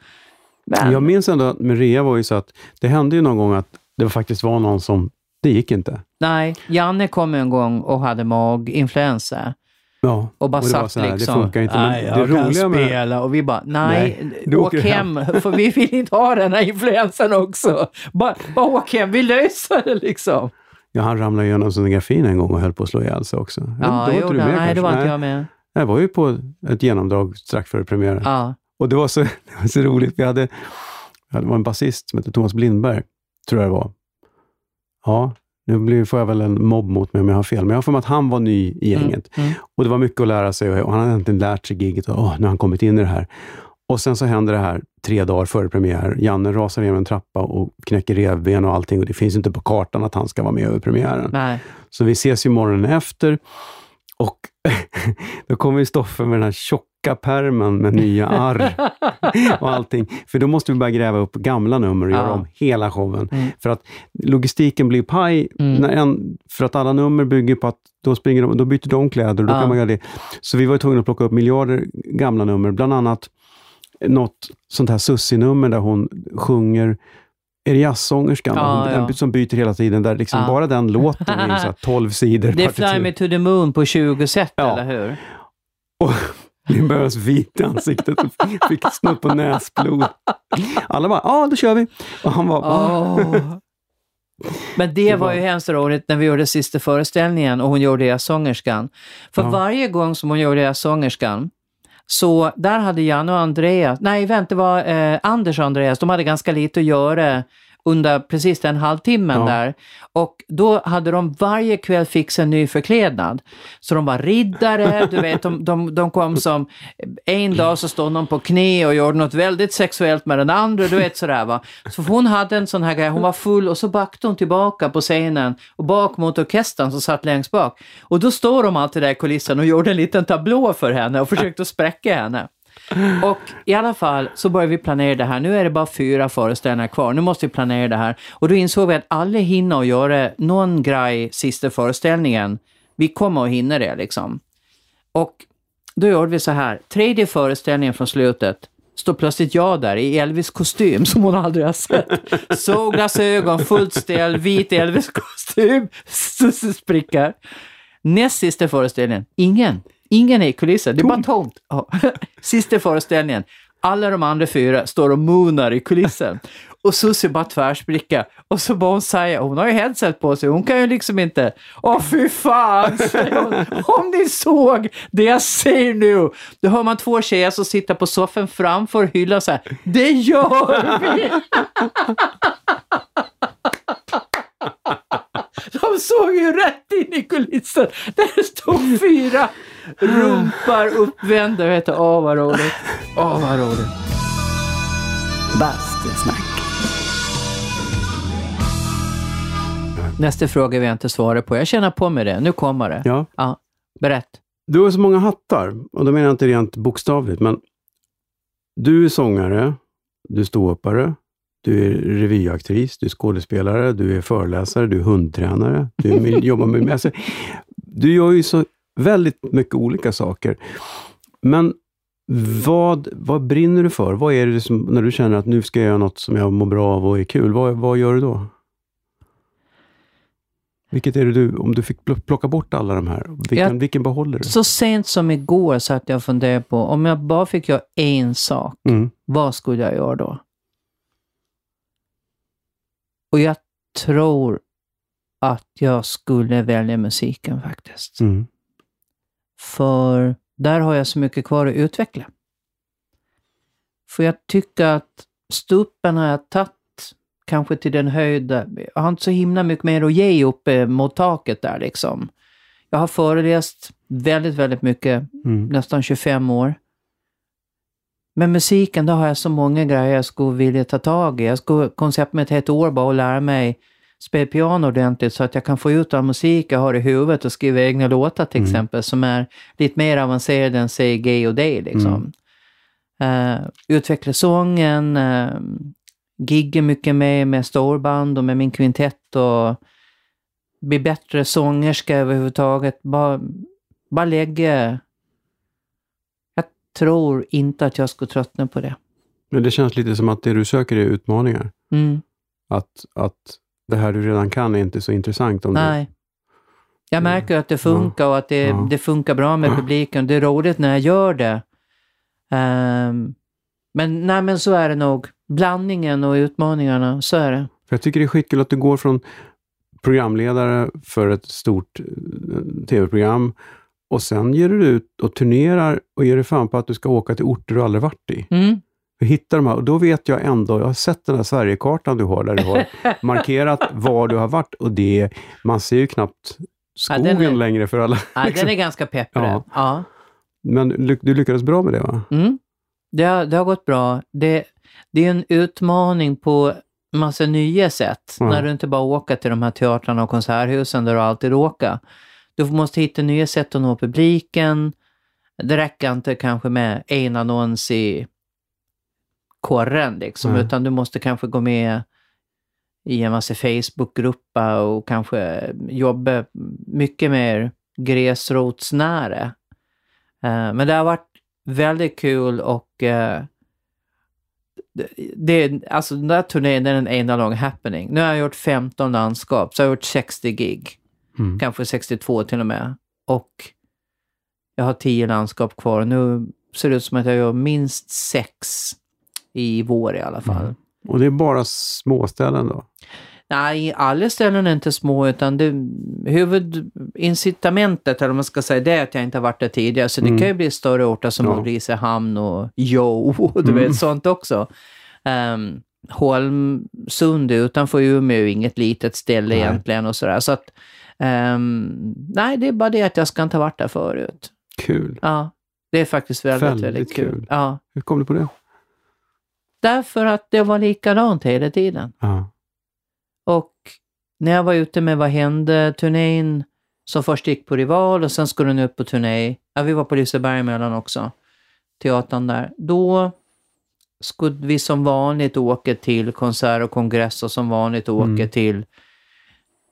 Men... Jag minns ändå att med Rea var ju så att det hände ju någon gång att det faktiskt var någon som, det gick inte. Nej, Janne kom en gång och hade maginfluensa. Ja, och bara och satt här, liksom. Det funkar inte. Nej, det jag roliga kan spela. Med... Och vi bara, nej, nej åk hem, hem, för vi vill inte ha den här influensan också. Bara, bara åk hem, vi löser det liksom. Ja, han ramlade igenom sonografin en gång och höll på att slå ihjäl sig också. Ja, ja då var du med Nej, kanske. det var inte jag med. Jag var ju på ett genomdrag strax före premiären. Ja. Och det var, så, det var så roligt. Vi hade, det var en basist som hette Thomas Blindberg, tror jag det var. Ja, nu får jag väl en mobb mot mig om jag har fel, men jag har för mig att han var ny i mm, gänget. Mm, mm. Och det var mycket att lära sig och han hade äntligen lärt sig giget och åh, nu har han kommit in i det här. Och sen så händer det här tre dagar före premiär. Janne rasar genom en trappa och knäcker revben och allting och det finns inte på kartan att han ska vara med över premiären. Nej. Så vi ses ju morgonen efter och då kommer Stoffe med den här tjocka permen med nya arr och allting. För då måste vi börja gräva upp gamla nummer och ja. göra om hela showen. Mm. För att logistiken blir paj, mm. när en, för att alla nummer bygger på att då, springer de, då byter de kläder och då ja. kan man göra det. Så vi var tvungna att plocka upp miljarder gamla nummer, bland annat något sånt här Sussi-nummer där hon sjunger är det jazzsångerskan ja, ja. som byter hela tiden? Där liksom ja. Bara den låten är så 12 sidor. Det är Fly Me To The Moon på 20 sätt, eller hur? Och Lindbergs vit i ansiktet och fick snutt på näsblod. Alla bara, ja, då kör vi. Och han var oh. Men det, det var, var ju hemskt roligt när vi gjorde sista föreställningen och hon gjorde jazzsångerskan. För varje gång som hon gjorde jazzsångerskan så där hade Janne och Andreas, nej vänta, det var eh, Anders och Andreas, de hade ganska lite att göra under precis den halvtimmen ja. där. Och då hade de varje kväll fixat en ny förklädnad. Så de var riddare, du vet, de, de, de kom som... En dag så stod någon på knä och gjorde något väldigt sexuellt med den andra, du vet sådär va. Så hon hade en sån här grej, hon var full och så backade hon tillbaka på scenen och bak mot orkestern som satt längst bak. Och då står de alltid där i kulissen och gjorde en liten tablå för henne och försökte spräcka henne. Och i alla fall så började vi planera det här. Nu är det bara fyra föreställningar kvar. Nu måste vi planera det här. Och då insåg vi att alla hinner att göra någon grej sista föreställningen. Vi kommer att hinna det liksom. Och då gjorde vi så här. Tredje föreställningen från slutet står plötsligt jag där i Elvis-kostym som hon aldrig har sett. Solglasögon, fullt ställ, vit Elvis-kostym, sprickar. Näst sista föreställningen, ingen. Ingen är i kulissen, det är bara tomt. Ja. Sista föreställningen. Alla de andra fyra står och moonar i kulissen. Och Susie bara tvärsblickar och så bara hon säger, hon har ju headset på sig, hon kan ju liksom inte, åh fy fan, hon. Om ni såg det jag ser nu, då hör man två tjejer som sitter på soffan framför hyllan så här, det gör vi! De såg ju rätt in i kulissen. Där stod fyra rumpar uppvända. Vet du. Åh, vad roligt. Åh, vad roligt. Bastusnack. Nästa fråga jag inte svara på. Jag känner på mig det. Nu kommer det. Ja. Ja, berätt. Du har så många hattar, och då menar jag inte rent bokstavligt, men du är sångare, du är ståuppare, du är revyaktris, du är skådespelare, du är föreläsare, du är hundtränare, du är, jobbar med... Alltså, du gör ju så väldigt mycket olika saker. Men vad, vad brinner du för? Vad är det som, när du känner att nu ska jag göra något som jag mår bra av och är kul, vad, vad gör du då? Vilket är det du, om du fick pl- plocka bort alla de här, vilken, Jag- vilken behåller du? Så sent som igår satt jag och funderade på, om jag bara fick göra en sak, Mm. vad skulle jag göra då? Och jag tror att jag skulle välja musiken faktiskt. Mm. För där har jag så mycket kvar att utveckla. För jag tycker att stupen har jag tagit kanske till den höjd, jag har inte så himla mycket mer att ge uppe mot taket där liksom. Jag har föreläst väldigt, väldigt mycket, Mm. nästan 25 år. Men musiken, då har jag så många grejer jag skulle vilja ta tag i. Jag skulle koncept med ett år bara och lära mig spela piano ordentligt så att jag kan få ut all musik jag har i huvudet och skriva egna låtar till Mm. exempel som är lite mer avancerade än säg Gay och Day liksom. Mm. Uh, utveckla sången, uh, gigga mycket mer med storband och med min kvintett och bli bättre sångerska överhuvudtaget. Bara, bara lägga... Jag tror inte att jag skulle tröttna på det. Men det känns lite som att det du söker är utmaningar. Mm. Att, att det här du redan kan är inte så intressant. Om Nej. Jag märker att det funkar och att det, Ja. det funkar bra med publiken. Det är roligt när jag gör det. Ehm, men, nej, men så är det nog. Blandningen och utmaningarna, så är det. Du, jag tycker det är skitkul att du går från programledare för ett stort eh, tv-program och sen ger du ut och turnerar och ger dig fan på att du ska åka till orter du aldrig varit i. Mm. Och hitta de här, och då vet jag ändå, jag har sett den här Sverigekartan du har, där du har markerat var du har varit och det, man ser ju knappt Ja, skogen den är- längre för alla. Ja, liksom. Den är ganska pepprig. Ja. Ja. Men du lyckades bra med det va? Mm. Det, har, det har gått bra. Det, det är en utmaning på massa nya sätt. Mm. När du inte bara åker till de här teatrarna och konserthusen där du alltid åker. Du måste hitta nya sätt att nå publiken. Det räcker inte kanske med en annons i korren liksom, Nej. utan du måste kanske gå med i en massa Facebookgrupper och kanske jobba mycket mer gräsrotsnära. Eh, Men det har varit väldigt kul och eh, det, alltså den där turnén är en enda lång happening. Nu har jag gjort 15 landskap, så jag har gjort 60 gig, Mm. kanske 62 till och med. Och jag har 10 landskap kvar. Nu ser det ut som att jag gör minst sex i vår i alla fall. Mm. Och det är bara småställen då? Nej, alla ställen är inte små, utan det, huvudincitamentet, eller vad man ska säga, det är att jag inte har varit där tidigare. Så det Mm. kan ju bli större orter som Ja. Ulricehamn och Jo, och du Mm. vet sånt också. Um, Holmsund utanför Umeå är inget litet ställe Nej. egentligen och sådär. Så att, ehm, nej, det är bara det att jag ska inte ha varit där förut. Kul. Ja, det är faktiskt väldigt, väldigt, Väldigt kul. kul. Ja, Hur kom du på det? Därför att det var likadant hela tiden. Ja. Och när jag var ute med Vad hände-turnén, som först gick på Rival och sen skulle den upp på turné. Ja, vi var på Liseberg emellan också, teatern där. Då skulle vi som vanligt åka till konsert och kongress och som vanligt åka Mm. till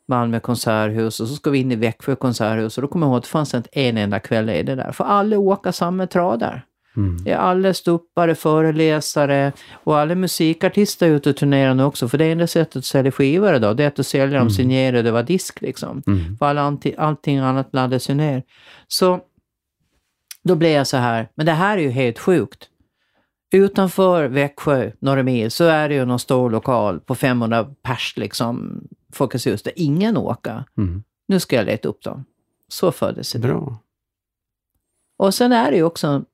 Malmö konserthus och så ska vi in i Växjö konserthus och då kommer jag ihåg att det fanns inte en enda kväll i det där. För alla åker samma tradar. Mm. Det är alla ståuppare, föreläsare och alla musikartister är ute och turnerar nu också. För det enda sättet att sälja skivor idag, det är att sälja dem signerade över disk liksom. Mm. För anti- allting annat laddas ju ner. Så då blev jag så här, men det här är ju helt sjukt. utanför Växjö, några mil, så är det ju någon stor lokal på 500 pers, liksom, Folkets hus, där ingen åker. Mm. Nu ska jag leta upp dem. Så föddes idén. Bra. Och sen är det ju också,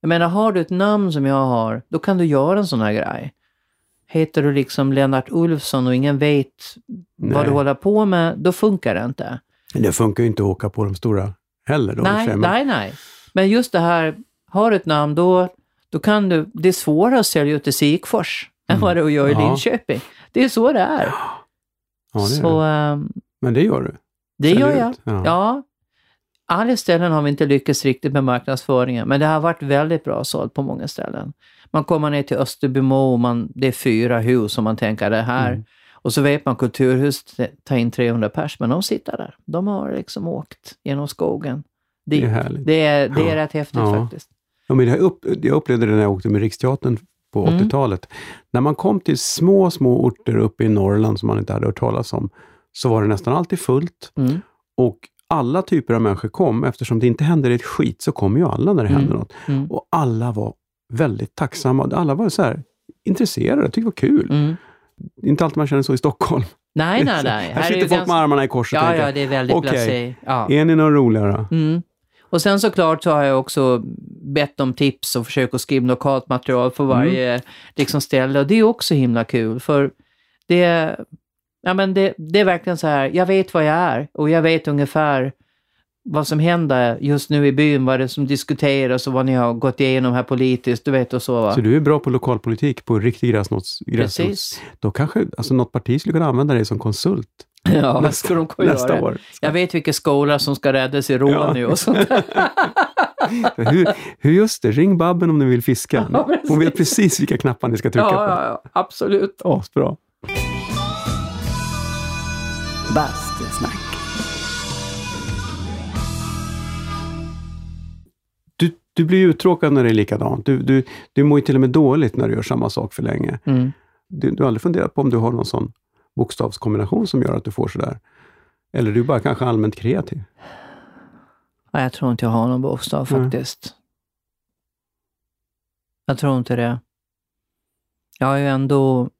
jag menar har du ett namn som jag har, då kan du göra en sån här grej. Heter du liksom Lennart Ulfsson och ingen vet vad Nej. du håller på med, då funkar det inte. Det funkar ju inte att åka på de stora heller. Då, Nej, sig, men- nej, nej. Men just det här, har du ett namn, då, då kan du, det är svårare att sälja ut i Sikfors än vad det är att göra i Mm. Ja. Linköping. Det är så det är. Ja, det är så det. ehm, Men det gör du. det Säljer gör jag. Ja. Ja. Alla ställen har vi inte lyckats riktigt med marknadsföringen, men det har varit väldigt bra sålt på många ställen. Man kommer ner till Österbymo och man, det är fyra hus och man tänker det här. Mm. Och så vet man kulturhus tar in 300 pers, men de sitter där. De har liksom åkt genom skogen. Det dit. är härligt. Det är, det är Ja. rätt häftigt Ja. faktiskt. Ja, men jag, upp, jag upplevde det när jag åkte med Riksteatern på Mm. 80-talet. När man kom till små, små orter uppe i Norrland som man inte hade hört talas om, så var det nästan alltid fullt. Mm. Och alla typer av människor kom. Eftersom det inte händer ett skit så kommer ju alla när det Mm. händer något. Mm. Och alla var väldigt tacksamma. Alla var så här intresserade, tyckte det var kul. Mm. Inte alltid man känner så i Stockholm. Nej, nej, nej. Här är sitter folk ganska- med armarna i kors och Ja, tänker, ja, det är väldigt okej. Ja. är ni någon roligare? Mm. Och sen såklart så har jag också bett om tips och försökt att skriva lokalt material för varje liksom, ställe. Och det är också himla kul för det, ja, men det, det är verkligen så här, jag vet vad jag är och jag vet ungefär vad som händer just nu i byn, vad det är som diskuteras och vad ni har gått igenom här politiskt, du vet och så. Va? Så du är bra på lokalpolitik, på riktig gräsrots... Precis. Då kanske alltså, något parti skulle kunna använda dig som konsult Ja, nästa, ska de kunna nästa göra. år. Jag vet vilka skolor som ska räddas i Råny och sånt där. hur, hur just det, ring Babben om ni vill fiska. Ja. Hon vet precis vilka knappar ni ska trycka Ja, på. ja, ja, absolut. Asbra. Bastusnack. Du, du blir uttråkad när det är likadant. Du, du, du mår ju till och med dåligt när du gör samma sak för länge. Mm. Du, du har aldrig funderat på om du har någon sån bokstavskombination som gör att du får sådär? Eller du är bara kanske allmänt kreativ? Nej, jag tror inte jag har någon bokstav Nej. faktiskt. Jag tror inte det. Jag har ju ändå...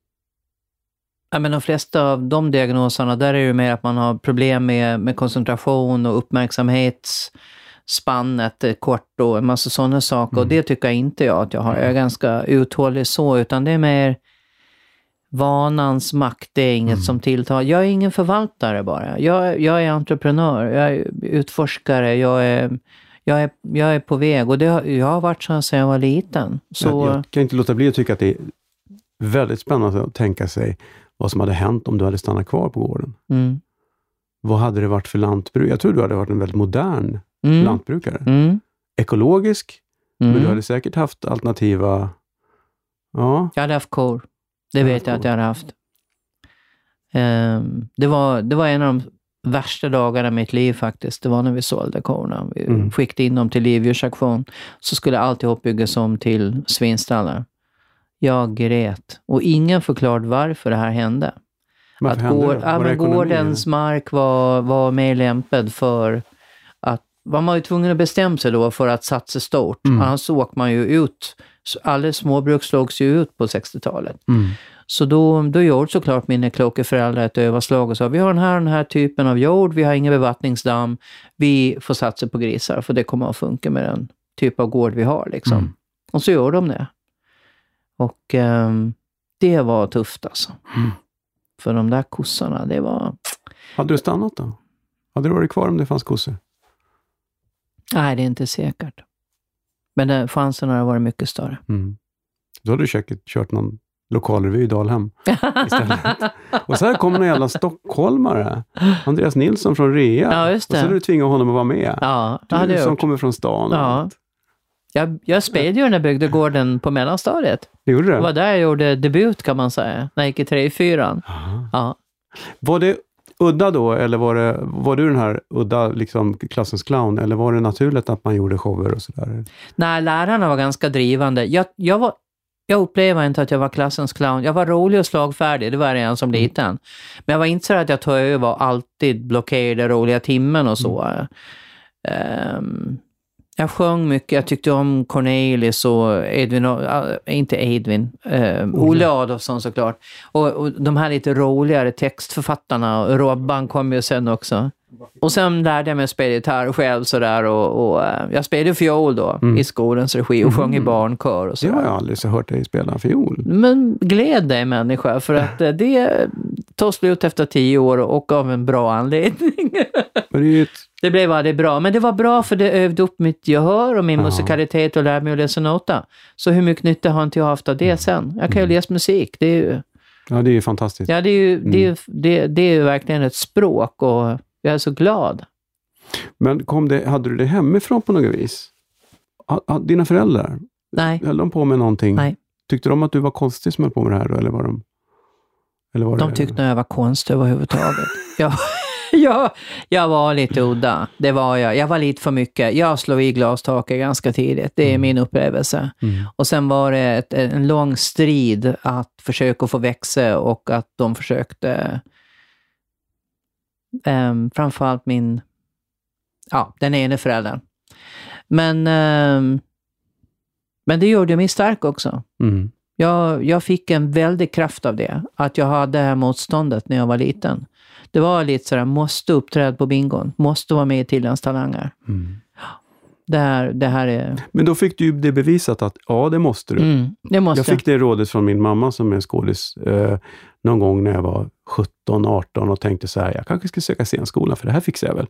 Jag menar, de flesta av de diagnoserna, där är det mer att man har problem med, med koncentration och uppmärksamhetsspannet är kort och en massa sådana saker. Och Mm. det tycker jag inte jag att jag har. Jag är ganska uthållig så, utan det är mer vanans makt, det är inget Mm. som tilltar. Jag är ingen förvaltare bara. Jag, jag är entreprenör, jag är utforskare, jag är, jag är, jag är på väg och det har, jag har varit så sedan jag var liten. Så, Jag, jag kan inte låta bli att tycka att det är väldigt spännande att tänka sig vad som hade hänt om du hade stannat kvar på gården. mm, Vad hade det varit för lantbruk? Jag tror du hade varit en väldigt modern mm, lantbrukare. mm, Ekologisk, men mm. du hade säkert haft alternativa... Ja, Jag hade haft kor. Det vet jag att kor. jag hade haft. Ehm, det, var, det var en av de värsta dagarna i mitt liv faktiskt. Det var när vi sålde korna. Vi Mm. skickade in dem till livdjursauktion. Så skulle alltihop byggas om till svinstallar. Jag grät. Och ingen förklarade varför det här hände. varför att hände gård, det? ja, Var gårdens mark var, var mer lämpad för att var man ju tvungen att bestämma sig då för att satsa stort. Mm. Annars åkte man ju ut. Alla småbruk slogs ju ut på 60-talet. Mm. Så då, då gjorde såklart mina kloka föräldrar ett överslag och sa vi har den här den här typen av jord, vi har ingen bevattningsdamm, vi får satsa på grisar för det kommer att funka med den typ av gård vi har. Liksom. Mm. Och så gör de det. Och ehm, det var tufft alltså. Mm. För de där kossorna, det var... Hade du stannat då? Hade du varit kvar om det fanns kossor? Nej, det är inte säkert. Men den, chansen har varit mycket större. Mm. Då hade du säkert kört någon lokalrevy i Dalhem istället. Och så här kommer någon jävla stockholmare, Andreas Nilsson från Rea. Ja, Och så hade du tvingat honom att vara med. Ja, du som gjort. kommer från stan. Ja. allt. Jag, jag spelade ju den där bygdegården på mellanstadiet. Det gjorde Det du? var där jag gjorde debut kan man säga, när jag gick i 3 4 Aha. Ja. Var det udda då, eller var, det, var du den här udda liksom, klassens clown, eller var det naturligt att man gjorde shower och sådär? Nej, lärarna var ganska drivande. Jag, jag, var, jag upplevde inte att jag var klassens clown. Jag var rolig och slagfärdig, det var jag redan som liten. Men jag var inte så att jag tog över och alltid blockerade roliga timmen och så. Ehm, Jag sjöng mycket. Jag tyckte om Cornelis och Edvin, inte Edvin, eh, Olle Adolfsson såklart. Och, och de här lite roligare textförfattarna. Robban kom ju sen också. Och sen lärde jag mig att spela gitarr själv sådär och, och eh, jag spelade fiol då i skolans regi och sjöng i barnkör och Det har sådär. jag aldrig så hört dig spela fiol. Men gläd dig människa, för att eh, det tog slut efter tio år och av en bra anledning. Men det är ju ett, Det blev aldrig bra, men det var bra för det övde upp mitt gehör och min Ja. musikalitet och lärde mig att läsa nota. Så hur mycket nytta har inte jag haft av det sen? Jag kan ju läsa musik. Det är ju, ja, det är ju fantastiskt. ja, det är ju, det är, ju- det, det är ju verkligen ett språk och jag är så glad. Men kom det, hade du det hemifrån på något vis? Dina föräldrar, Nej, höll de på med någonting? Nej. Tyckte de att du var konstig som höll på med det här eller var de... Eller var de det, tyckte nog jag var konstig överhuvudtaget. Jag, jag, jag var lite udda, det var jag. Jag var lite för mycket. Jag slog i glastaket ganska tidigt, det är min upplevelse. Mm. Och sen var det ett, en lång strid att försöka få växa och att de försökte, um, framförallt min, ja, den ene föräldern. Men, ehm, men det gjorde mig stark också. Mm. Jag, jag fick en väldig kraft av det, att jag hade det här motståndet när jag var liten. Det var lite sådär, måste uppträda på bingon, måste vara med i Tilläns talanger. Mm. Det här, det här är... Men då fick du ju det bevisat att ja, det måste du. Mm, det måste Jag fick det rådet från min mamma som är skådis eh, någon gång när jag var 17, 18 och tänkte så här, jag kanske ska söka scenskolan för det här fixar jag väl.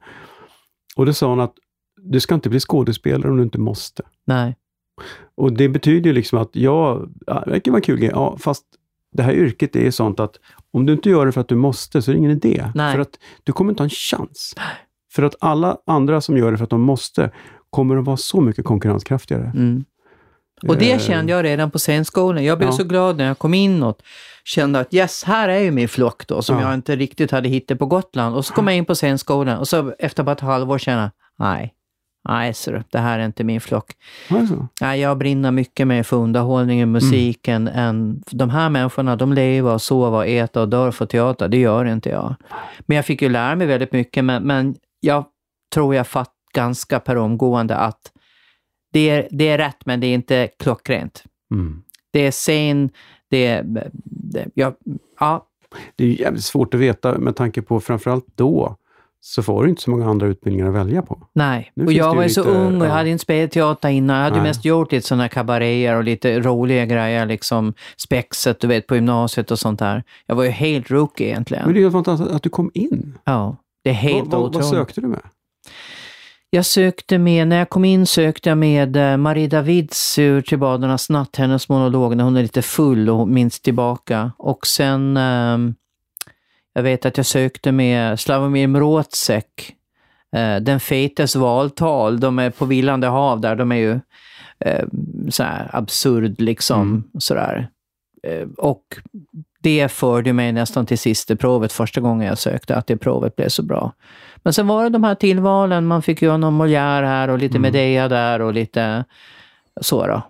Och då sa hon att du ska inte bli skådespelare om du inte måste. Nej. Och det betyder ju liksom att ja, det verkar vara kul ja, fast det här yrket är sånt att om du inte gör det för att du måste så är det ingen idé. Nej. För att du kommer inte ha en chans. För att alla andra som gör det för att de måste kommer att vara så mycket konkurrenskraftigare. Mm. Och det Eh, kände jag redan på scenskolan. Jag blev Ja. så glad när jag kom in och kände att yes, här är ju min flock då, som Ja. jag inte riktigt hade hittat på Gotland. Och så kom jag in på scenskolan och så efter bara ett halvår kände jag, nej, nej, så det här är inte min flock. Alltså. Nej, jag brinner mycket mer för underhållningen, musiken, än de här människorna, de lever och sover och äter och dör för teater. Det gör inte jag. Men jag fick ju lära mig väldigt mycket, men, men jag tror jag fatt ganska per omgående att det är, det är rätt, men det är inte klockrent. Mm. Det är scen, det är... Det, ja, ja, Det är jävligt svårt att veta med tanke på framförallt då så var det inte så många andra utbildningar att välja på. nej. Nu och jag var ju så ung och jag ja. hade inte spelat teater innan. Jag hade ju Nej. mest gjort lite sådana kabaréer och lite roliga grejer, liksom spexet, du vet, på gymnasiet och sånt där. Jag var ju helt rookie egentligen. Men det är ju fantastiskt att du kom in. Ja, det är helt vad, vad, vad otroligt. sökte du med? Jag sökte med, när jag kom in sökte jag med eh, Marie Davids ur Till badarnas natt, hennes monolog när hon är lite full och minns tillbaka. Och sen, ehm, jag vet att jag sökte med Slavomir Mrotzek, eh, Den fetes valtal, de är på Villande hav där, de är ju eh, så här absurd liksom, sådär. Eh, och det förde mig nästan till sista provet första gången jag sökte, att det provet blev så bra. Men sen var det de här tillvalen, man fick göra någon Molière här och lite Medea där och lite så då.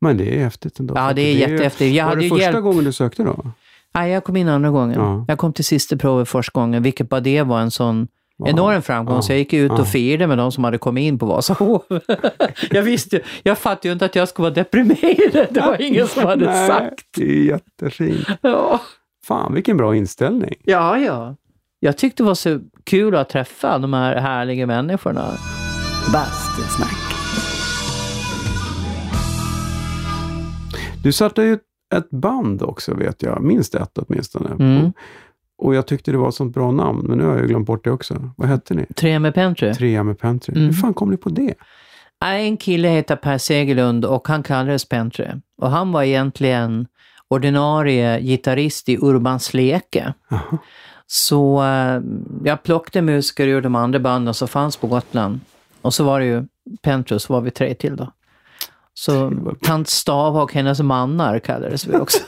Men det är häftigt ändå. Ja, det är jättehäftigt. Jag var hade det första hjälp. gången du sökte då? Nej, jag kom in andra gången. Ja. Jag kom till sista provet första gången, vilket bara det var en sån Ja. enorm framgång. Ja. Så jag gick ut och firade med de som hade kommit in på Vasahov. jag visste jag fattade ju inte att jag skulle vara deprimerad. Det var ingen som hade Nej, sagt. Det är jättefint. Ja. Fan, vilken bra inställning. ja, ja. Jag tyckte det var så kul att träffa de här härliga människorna. Bastusnack. Du startade ju ett band också vet jag, minst ett åtminstone. Mm. Och, jag tyckte det var ett sånt bra namn, men nu har jag ju glömt bort det också. Vad hette ni? Tre med Pentry. Trea med Pantry. Mm. Hur fan kom ni på det? En kille heter Per Segerlund och han kallades Pentry. Och han var egentligen ordinarie gitarrist i Urban Sleke. Jaha. Så eh, jag plockade musiker ur de andra banden som fanns på Gotland. Och så var det ju Pentry, så var vi tre till då. Så Tant Stava och hennes mannar kallades vi också.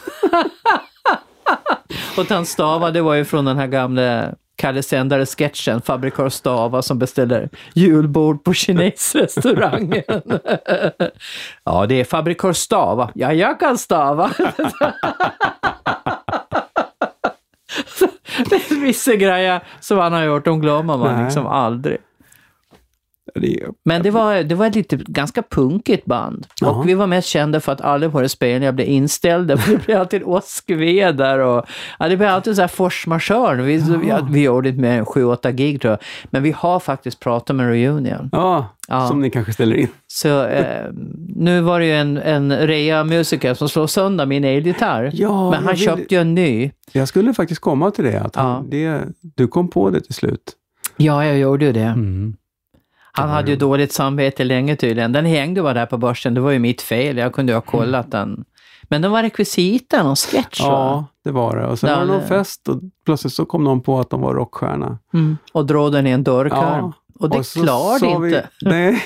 och Tant Stava, det var ju från den här gamla Kalle Sändare-sketchen, Fabrikör Stava som beställer julbord på kinesrestaurangen. ja, det är Fabrikör Stava. Ja, jag kan stava. Vissa grejer som han har gjort, de glömmer man liksom aldrig. Men det var, det var ett lite ganska punkigt band. Ja. Och vi var mest kända för att alla våra spelningar blev inställda. För det blev alltid åskväder och ja, det blev alltid så här force majeure. Vi, vi, vi gjorde inte mer än sju, åtta gig tror jag. Men vi har faktiskt pratat med Reunion. ja, Ja. som ni kanske ställer in. Så eh, nu var det ju en, en rea-musiker som slog sönder min elgitarr. Ja, Men han vill- köpte ju en ny. Jag skulle faktiskt komma till det, att han, det, du kom på det till slut. Ja, jag gjorde ju det. Mm. Han hade ju dåligt samvete länge tydligen. Den hängde bara där på börsen. Det var ju mitt fel. Jag kunde ju ha kollat den. Men den var rekvisita, någon sketch va? Ja, det var det. Och sen Ja, var det någon det- fest och plötsligt så kom någon på att de var rockstjärna. Mm. Och drog den i en dörrkarm. och det klarade sa vi- inte. nej.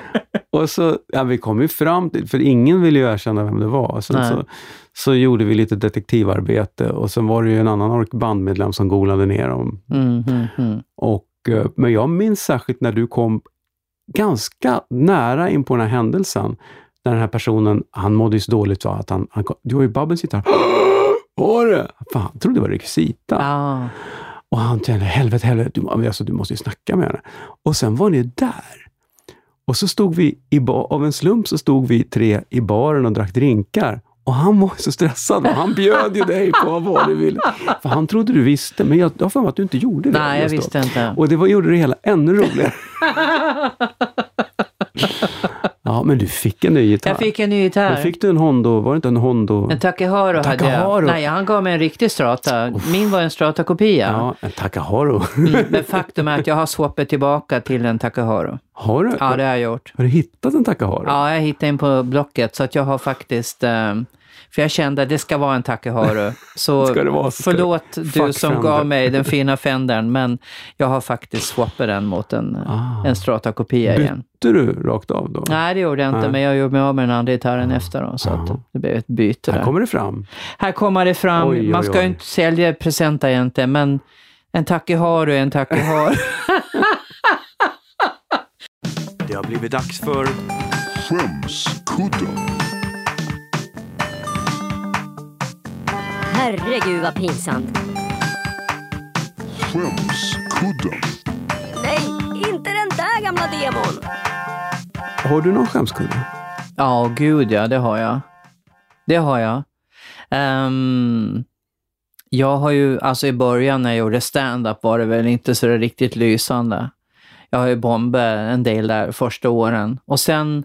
och så, ja, vi kom ju fram till, för ingen ville ju erkänna vem det var. Sen Nej. så, så gjorde vi lite detektivarbete och sen var det ju en annan bandmedlem som golade ner dem. Mm, mm, mm. Och, men jag minns särskilt när du kom ganska nära in på den här händelsen. När den här personen, han mådde ju så dåligt va, att han, han kom- du har ju Babbels gitarr. Var det? Fan, han trodde det var rekvisita. Ja. Och han kände, helvete, helvete, du, alltså, du måste ju snacka med henne. Och sen var ni där. Och så stod vi, i av en slump så stod vi tre i baren och drack drinkar. Och han var så stressad. Han bjöd ju dig på vad du ville. För han trodde du visste, men jag har för mig att du inte gjorde det. Nej, jag då. visste inte. Och det var, gjorde det hela ännu roligare. ja, men du fick en ny gitarr. Jag fick en ny gitarr. Men fick du en Hondo, var det inte en Hondo? En Takeharo hade Takeharo. jag. Nej, han gav mig en riktig strata. Min var en strata-kopia. Ja, en Takaharo. Mm, men faktum är att jag har swappat tillbaka till en Takeharo. Har du? Ja, det har jag gjort. Har du hittat en Takaharo? Ja, jag hittade en på Blocket så att jag har faktiskt eh, för jag kände att det ska vara en Takeharo. Så Ska det vara så ska det- förlåt du Fuck som Fender. gav mig den fina Fendern, men jag har faktiskt swappat den mot en, Ah. en Strata-kopia igen. Bytte du rakt av då? Nej, det gjorde jag inte, Nej. men jag gjorde mig av med den andra gitarren efter då, så att Ah. det blev ett byte Här där. kommer det fram. Här kommer det fram, Oj, oj, man ska ju inte sälja presenter egentligen, men en Takeharu är en Takeharu. Det har blivit dags för Skämskudden. Herregud vad pinsamt. Skämskudden. Nej, inte den där gamla demon. Har du någon skämskudde? Ja, gud ja, det har jag. Det har jag. Ehm, jag har ju, alltså i början när jag gjorde stand-up var det väl inte så riktigt lysande. Jag har ju bombat en del där första åren. Och sen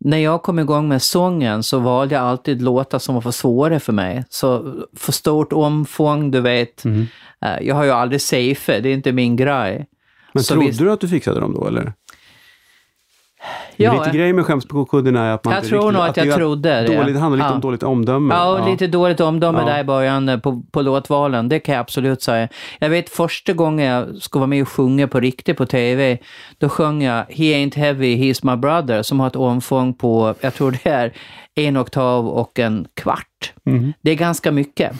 när jag kom igång med sången så valde jag alltid låtar som var för svåra för mig. Så för stort omfång, du vet. Mm. Jag har ju aldrig safe, det är inte min grej. Men Så trodde visst- du att du fixade dem då eller? Ja, lite grejen med skämskudden är att man Jag inte tror riktigt, nog att jag trodde det. Dåligt, det handlar lite Ja. om dåligt omdöme. Ja, lite dåligt omdöme Ja. där i början eh, på, på låtvalen, det kan jag absolut säga. Jag vet första gången jag skulle vara med och sjunga på riktigt på TV, då sjöng jag He ain't heavy, he's my brother, som har ett omfång på, jag tror det är en oktav och en kvart. Mhm. Det är ganska mycket.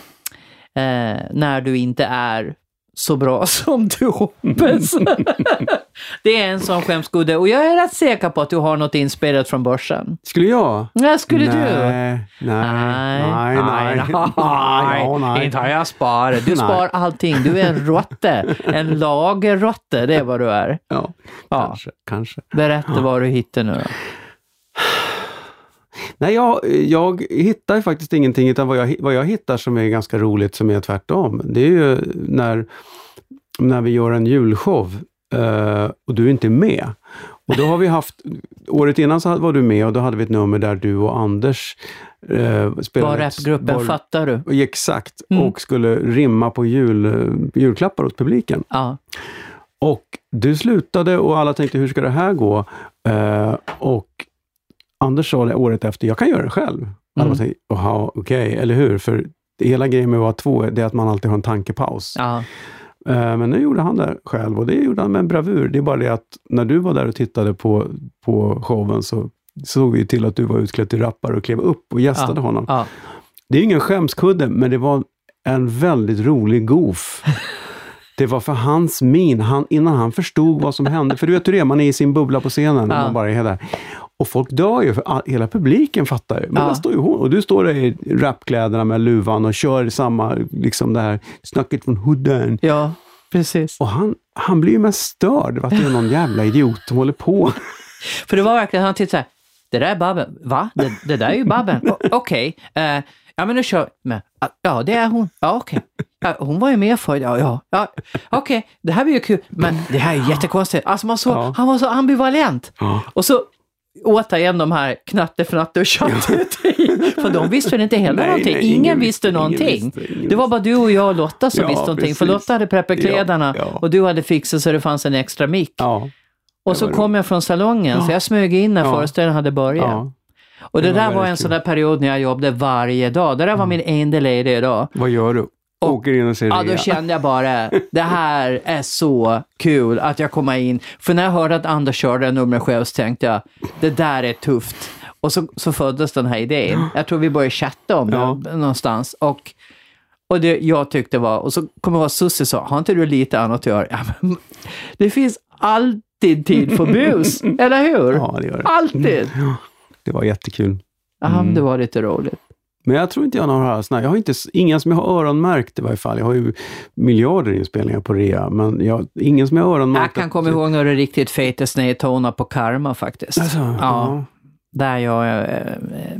Eh, när du inte är så bra som du hoppas. det är en sån skämskudde och jag är rätt säker på att du har något inspelat från börsen. Skulle jag? Ja, skulle nej, du? Nej, nej, nej, nej, nej, Ja, nej. Inte har jag sparat. Du spar allting. Du är en råtte. En lagerråtte, det är vad du är. Ja, Ja. kanske, kanske. Berätta vad du hittar nu då. Nej, jag, jag hittar faktiskt ingenting, utan vad jag, vad jag hittar som är ganska roligt, som är tvärtom, det är ju när, när vi gör en julshow eh, och du inte är med. Och då har vi haft, året innan så var du med och då hade vi ett nummer där du och Anders eh, spelade... Var rapgruppen var- Fattar du? Exakt, Mm. och skulle rimma på jul, julklappar åt publiken. Ja. Och du slutade och alla tänkte, hur ska det här gå? Eh, och Anders sa det året efter, jag kan göra det själv. Alla Mm. bara tänkte, "Jaha, okej, eller hur? För hela grejen med att vara två, det är att man alltid har en tankepaus. ja. Eh, men nu gjorde han det själv och det gjorde han med en bravur. Det är bara det att när du var där och tittade på, på showen så såg vi till att du var utklädd till rappare och klev upp och gästade Ja. honom. ja. Det är ingen skämskudde, men det var en väldigt rolig goof. Det var för hans min, han, innan han förstod vad som hände. För du vet hur det är, man är i sin bubbla på scenen och Ja. man bara är där. Och folk dör ju, för all, hela publiken fattar ju. Men Ja. där står ju hon, och du står där i rapkläderna med luvan och kör samma, liksom det här snacket från hooden. ja. precis. Och han, han blir ju mest störd av att det är någon jävla idiot som håller på. För det var verkligen, han tittade så det där är Babben. Va? Det, det där är ju Babben. Okej. eh, ja, men nu kör men, ah, Ja, det är hon. Ja, okej. Ja, hon var ju med för Ja, ja. ja okej, det här blir ju kul. Men det här är jättekonstigt. Alltså man såg, Ja. han var så ambivalent. Ja. Och så återigen de här knatte, fnatte och tjatte. För de visste väl inte heller någonting. nej, ingen, ingen visste någonting. ingen visste, ingen det var bara du och jag och Lotta som Ja, visste någonting. För precis. Lotta hade preppat kläderna Ja, ja. och du hade fixat så det fanns en extra mick. Och så var kom jag från salongen, så jag smög in när Ja. föreställningen hade börjat. ja. Och det, Det var där var väldigt en sån där period när jag jobbade varje dag. Det där var min enda lediga dag. Vad gör du? Åker in och ser Ja, då kände jag bara, det här är så kul att jag kommer in. För när jag hörde att Anders körde numret själv så tänkte jag, det där är tufft. Och så, så föddes den här idén. Jag tror vi började chatta om Ja. det någonstans. Och, och det jag tyckte var, och så kommer jag ihåg Susie sa, har inte du lite annat att göra? Ja, men, det finns alltid tid för bus, eller hur? Ja, det gör det. Alltid! Det var jättekul. Ja, men det var lite roligt. Men jag tror inte jag har några såna jag har inte, inga som jag har öronmärkt i varje fall. Jag har ju miljarder inspelningar på rea, men jag, ingen som jag har öronmärkt. Jag kan komma ihåg några riktigt feta snedtoner på Karma faktiskt. Alltså, ja. ja. Där, jag, eh,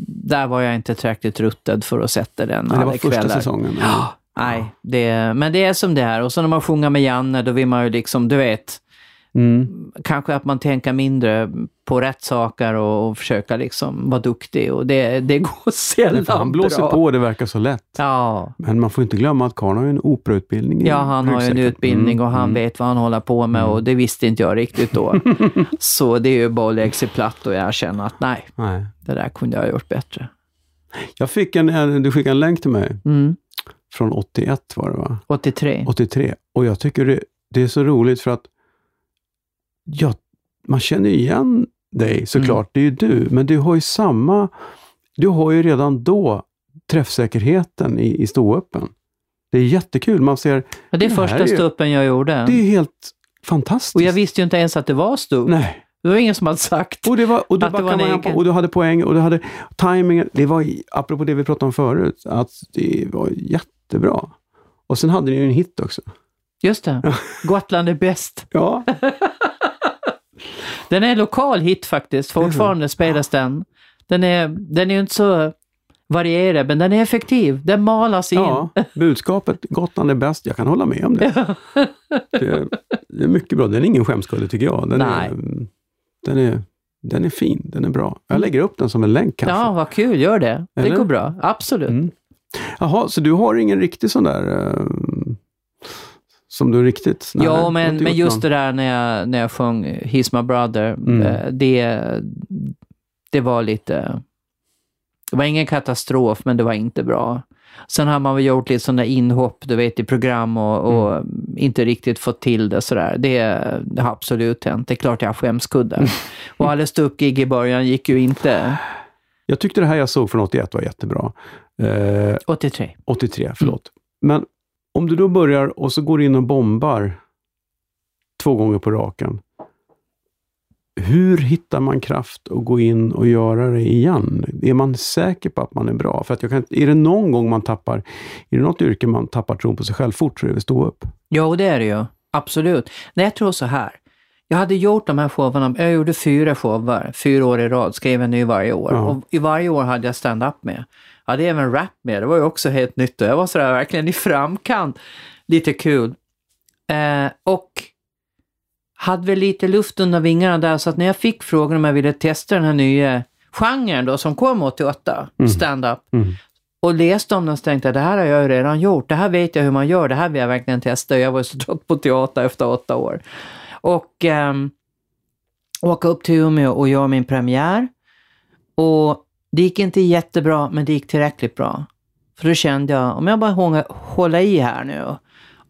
där var jag inte tillräckligt ruttad för att sätta den Men det var första kvällar. säsongen. Ja, nej, det, men det är som det är. Och så när man sjunger med Janne, då vill man ju liksom, du vet, Mm. kanske att man tänker mindre på rätt saker och, och försöka liksom vara duktig. Och det, det går sällan För han blåser bra. på, det verkar så lätt. Ja, Men man får inte glömma att Karl har ju en operautbildning. ja, han har ju en utbildning Mm, och han mm. vet vad han håller på med och det visste inte jag riktigt då. så det är ju bara att lägga sig platt och erkänna att nej, Nej. det där kunde jag ha gjort bättre. Jag fick en, en, du skickade en länk till mig, Mm. från 81 var det va? 83. 83. Och jag tycker det, det är så roligt för att ja, man känner igen dig såklart, det är ju du, men du har ju samma, du har ju redan då träffsäkerheten i, i ståuppen. Det är jättekul, man ser, Ja, det är Det första stuppen jag gjorde. det är helt fantastiskt. Och jag visste ju inte ens att det var stup. Nej. Det var ingen som hade sagt. Och det var, och, det Att det var en egen- och du hade poäng och du hade timingen. Det var, apropå det vi pratade om förut, att det var jättebra. Och sen hade ni ju en hit också. Just det. Gotland är bäst. Ja, Den är lokal hit faktiskt. Fortfarande spelas den. Den är, den är inte så varierad, men den är effektiv. Den malas in. ja budskapet Gotland är bäst, jag kan hålla med om det. Det är, det är mycket bra, den är ingen skämskudde tycker jag. Den Nej. är, den, är, den är fin, den är bra. Jag lägger upp den som en länk kanske. Ja, vad kul. Gör det. Det Eller? går bra. Absolut. Mm. Jaha, så du har ingen riktig sån där eh, som du riktigt... du Ja, men, men just någon. det där när jag, när jag sjöng He's My Brother, Mm. eh, det, det var lite... Det var ingen katastrof, men det var inte bra. Sen har man väl gjort lite sådana inhopp, du vet, i program och, och Mm. inte riktigt fått till det sådär. Det, det har absolut hänt. Det är klart jag har skämskudde. Mm. och alla ståuppgig i början gick ju inte. Jag tyckte det här jag såg från 81 var jättebra. Eh, 83. 83, förlåt. Men om du då börjar och så går in och bombar två gånger på raken. Hur hittar man kraft att gå in och göra det igen? Är man säker på att man är bra? För att jag kan, är det någon gång man tappar, är det något yrke man tappar tron på sig själv fort så är det stå upp. Jo, det är det ju. Absolut. Nej, jag tror så här. Jag hade gjort de här showerna, jag gjorde fyra shower, fyra år i rad, skrev en ny varje år. Ja. Och i varje år hade jag stand-up med. Hade även rap med, det var ju också helt nytt och jag var sådär verkligen i framkant. Lite kul. Eh, och hade väl lite luft under vingarna där, så att när jag fick frågan om jag ville testa den här nya genren då, som kom 88, stand-up, Mm. och läste om den så tänkte jag, det här har jag ju redan gjort, det här vet jag hur man gör, det här vill jag verkligen testa. Jag var ju så trött på teater efter åtta år. Och um, åka upp till Umeå och göra min premiär. Och det gick inte jättebra, men det gick tillräckligt bra. För då kände jag, om jag bara håller i här nu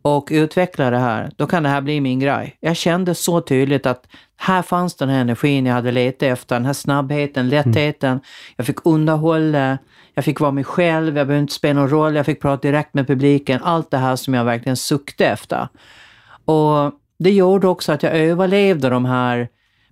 och utvecklar det här, då kan det här bli min grej. Jag kände så tydligt att här fanns den här energin jag hade letat efter, den här snabbheten, lättheten. Jag fick underhålla, jag fick vara mig själv, jag behövde inte spela någon roll, jag fick prata direkt med publiken. Allt det här som jag verkligen suktade efter. Och det gjorde också att jag överlevde de här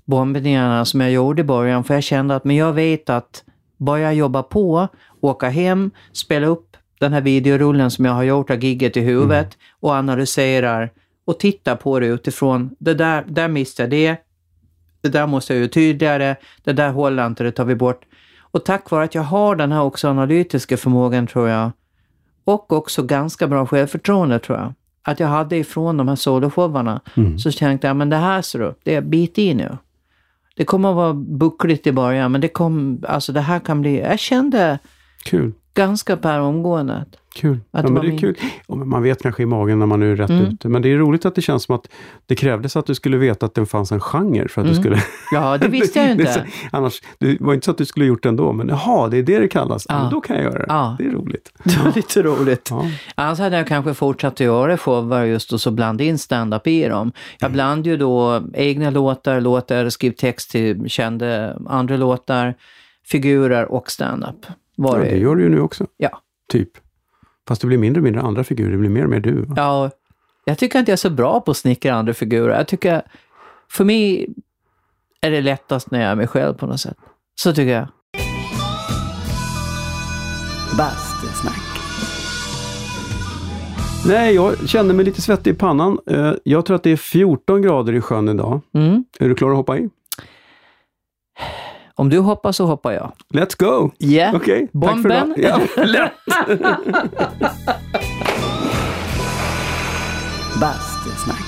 bombningarna som jag gjorde i början, för jag kände att men jag vet att bara jag jobbar på, åka hem, spela upp den här videorullen som jag har gjort av gigget i huvudet och analyserar och titta på det utifrån, det där, där missade jag det, det där måste jag göra tydligare, det där håller inte, det tar vi bort. Och tack vare att jag har den här också analytiska förmågan tror jag, och också ganska bra självförtroende tror jag, att jag hade ifrån de här soloshowarna, Mm. så tänkte jag, men det här ser du, det är bit i nu. Det kommer att vara buckligt i början, men det kom, alltså det här kan bli, jag kände Kul. ganska per omgående. Kul. Att ja, men det är min- kul. Ja, man vet kanske i magen när man är rätt Mm. ute. Men det är roligt att det känns som att det krävdes att du skulle veta att det fanns en genre för att du Mm. skulle... Ja, det visste jag ju inte. Annars, det var inte så att du skulle gjort det ändå, men jaha, det är det det kallas. Ja. Men då kan jag göra det. Ja. Det är roligt. Det var lite roligt. Ja. Annars hade jag kanske fortsatt att göra shower just och så blanda in stand-up i dem. Jag blandade ju då egna låtar, låtar, skrev text till kända andra låtar, figurer och stand-up. Var Ja, det. gör du ju nu också. Ja. Typ. Fast det blir mindre och mindre andra figurer, det blir mer och mer du. va? Ja, jag tycker inte jag är så bra på att snickra andra figurer. Jag tycker, för mig är det lättast när jag är mig själv på något sätt. Så tycker jag. Bastusnack. Nej, jag kände mig lite svettig i pannan. Eh, Jag tror att det är 14 grader i sjön idag. Mm. Är du klar att hoppa i? Om du hoppar så hoppar jag. Let's go! Ja. Okej, tack för Bomben. idag. Ja, lätt! Bastusnack.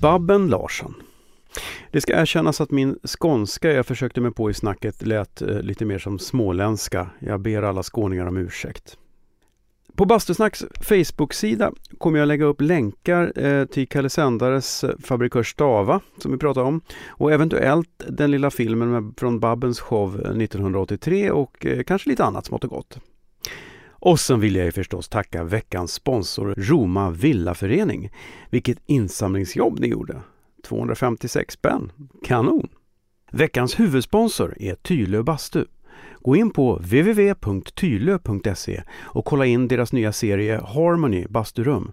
Babben Larsson. Det ska erkännas att min skånska jag försökte mig på i snacket lät eh, lite mer som småländska. Jag ber alla skåningar om ursäkt. På Bastusnacks Facebook-sida kommer jag lägga upp länkar eh, till Kalle Sändares eh, Fabrikör Stava som vi pratade om och eventuellt den lilla filmen med, från Babbens show eh, 1983 och eh, kanske lite annat smått och gott. Och sen vill jag ju förstås tacka veckans sponsor Roma Villaförening. Vilket insamlingsjobb ni gjorde! 256 spänn. Kanon! Veckans huvudsponsor är Tylö bastu. Gå in på www.tylö.se och kolla in deras nya serie Harmony basturum.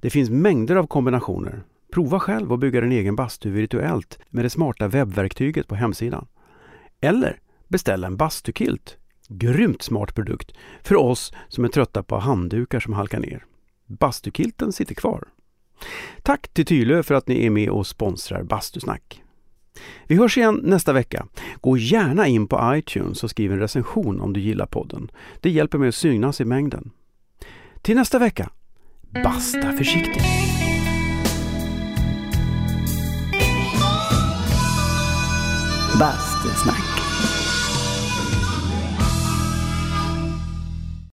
Det finns mängder av kombinationer. Prova själv att bygga din egen bastu virtuellt med det smarta webbverktyget på hemsidan. Eller beställ en bastukilt. Grymt smart produkt för oss som är trötta på handdukar som halkar ner. Bastukilten sitter kvar. Tack till Tylö för att ni är med och sponsrar Bastusnack. Vi hörs igen nästa vecka. Gå gärna in på iTunes och skriv en recension om du gillar podden. Det hjälper mig att synas i mängden. Till nästa vecka, basta försiktigt! Bastusnack.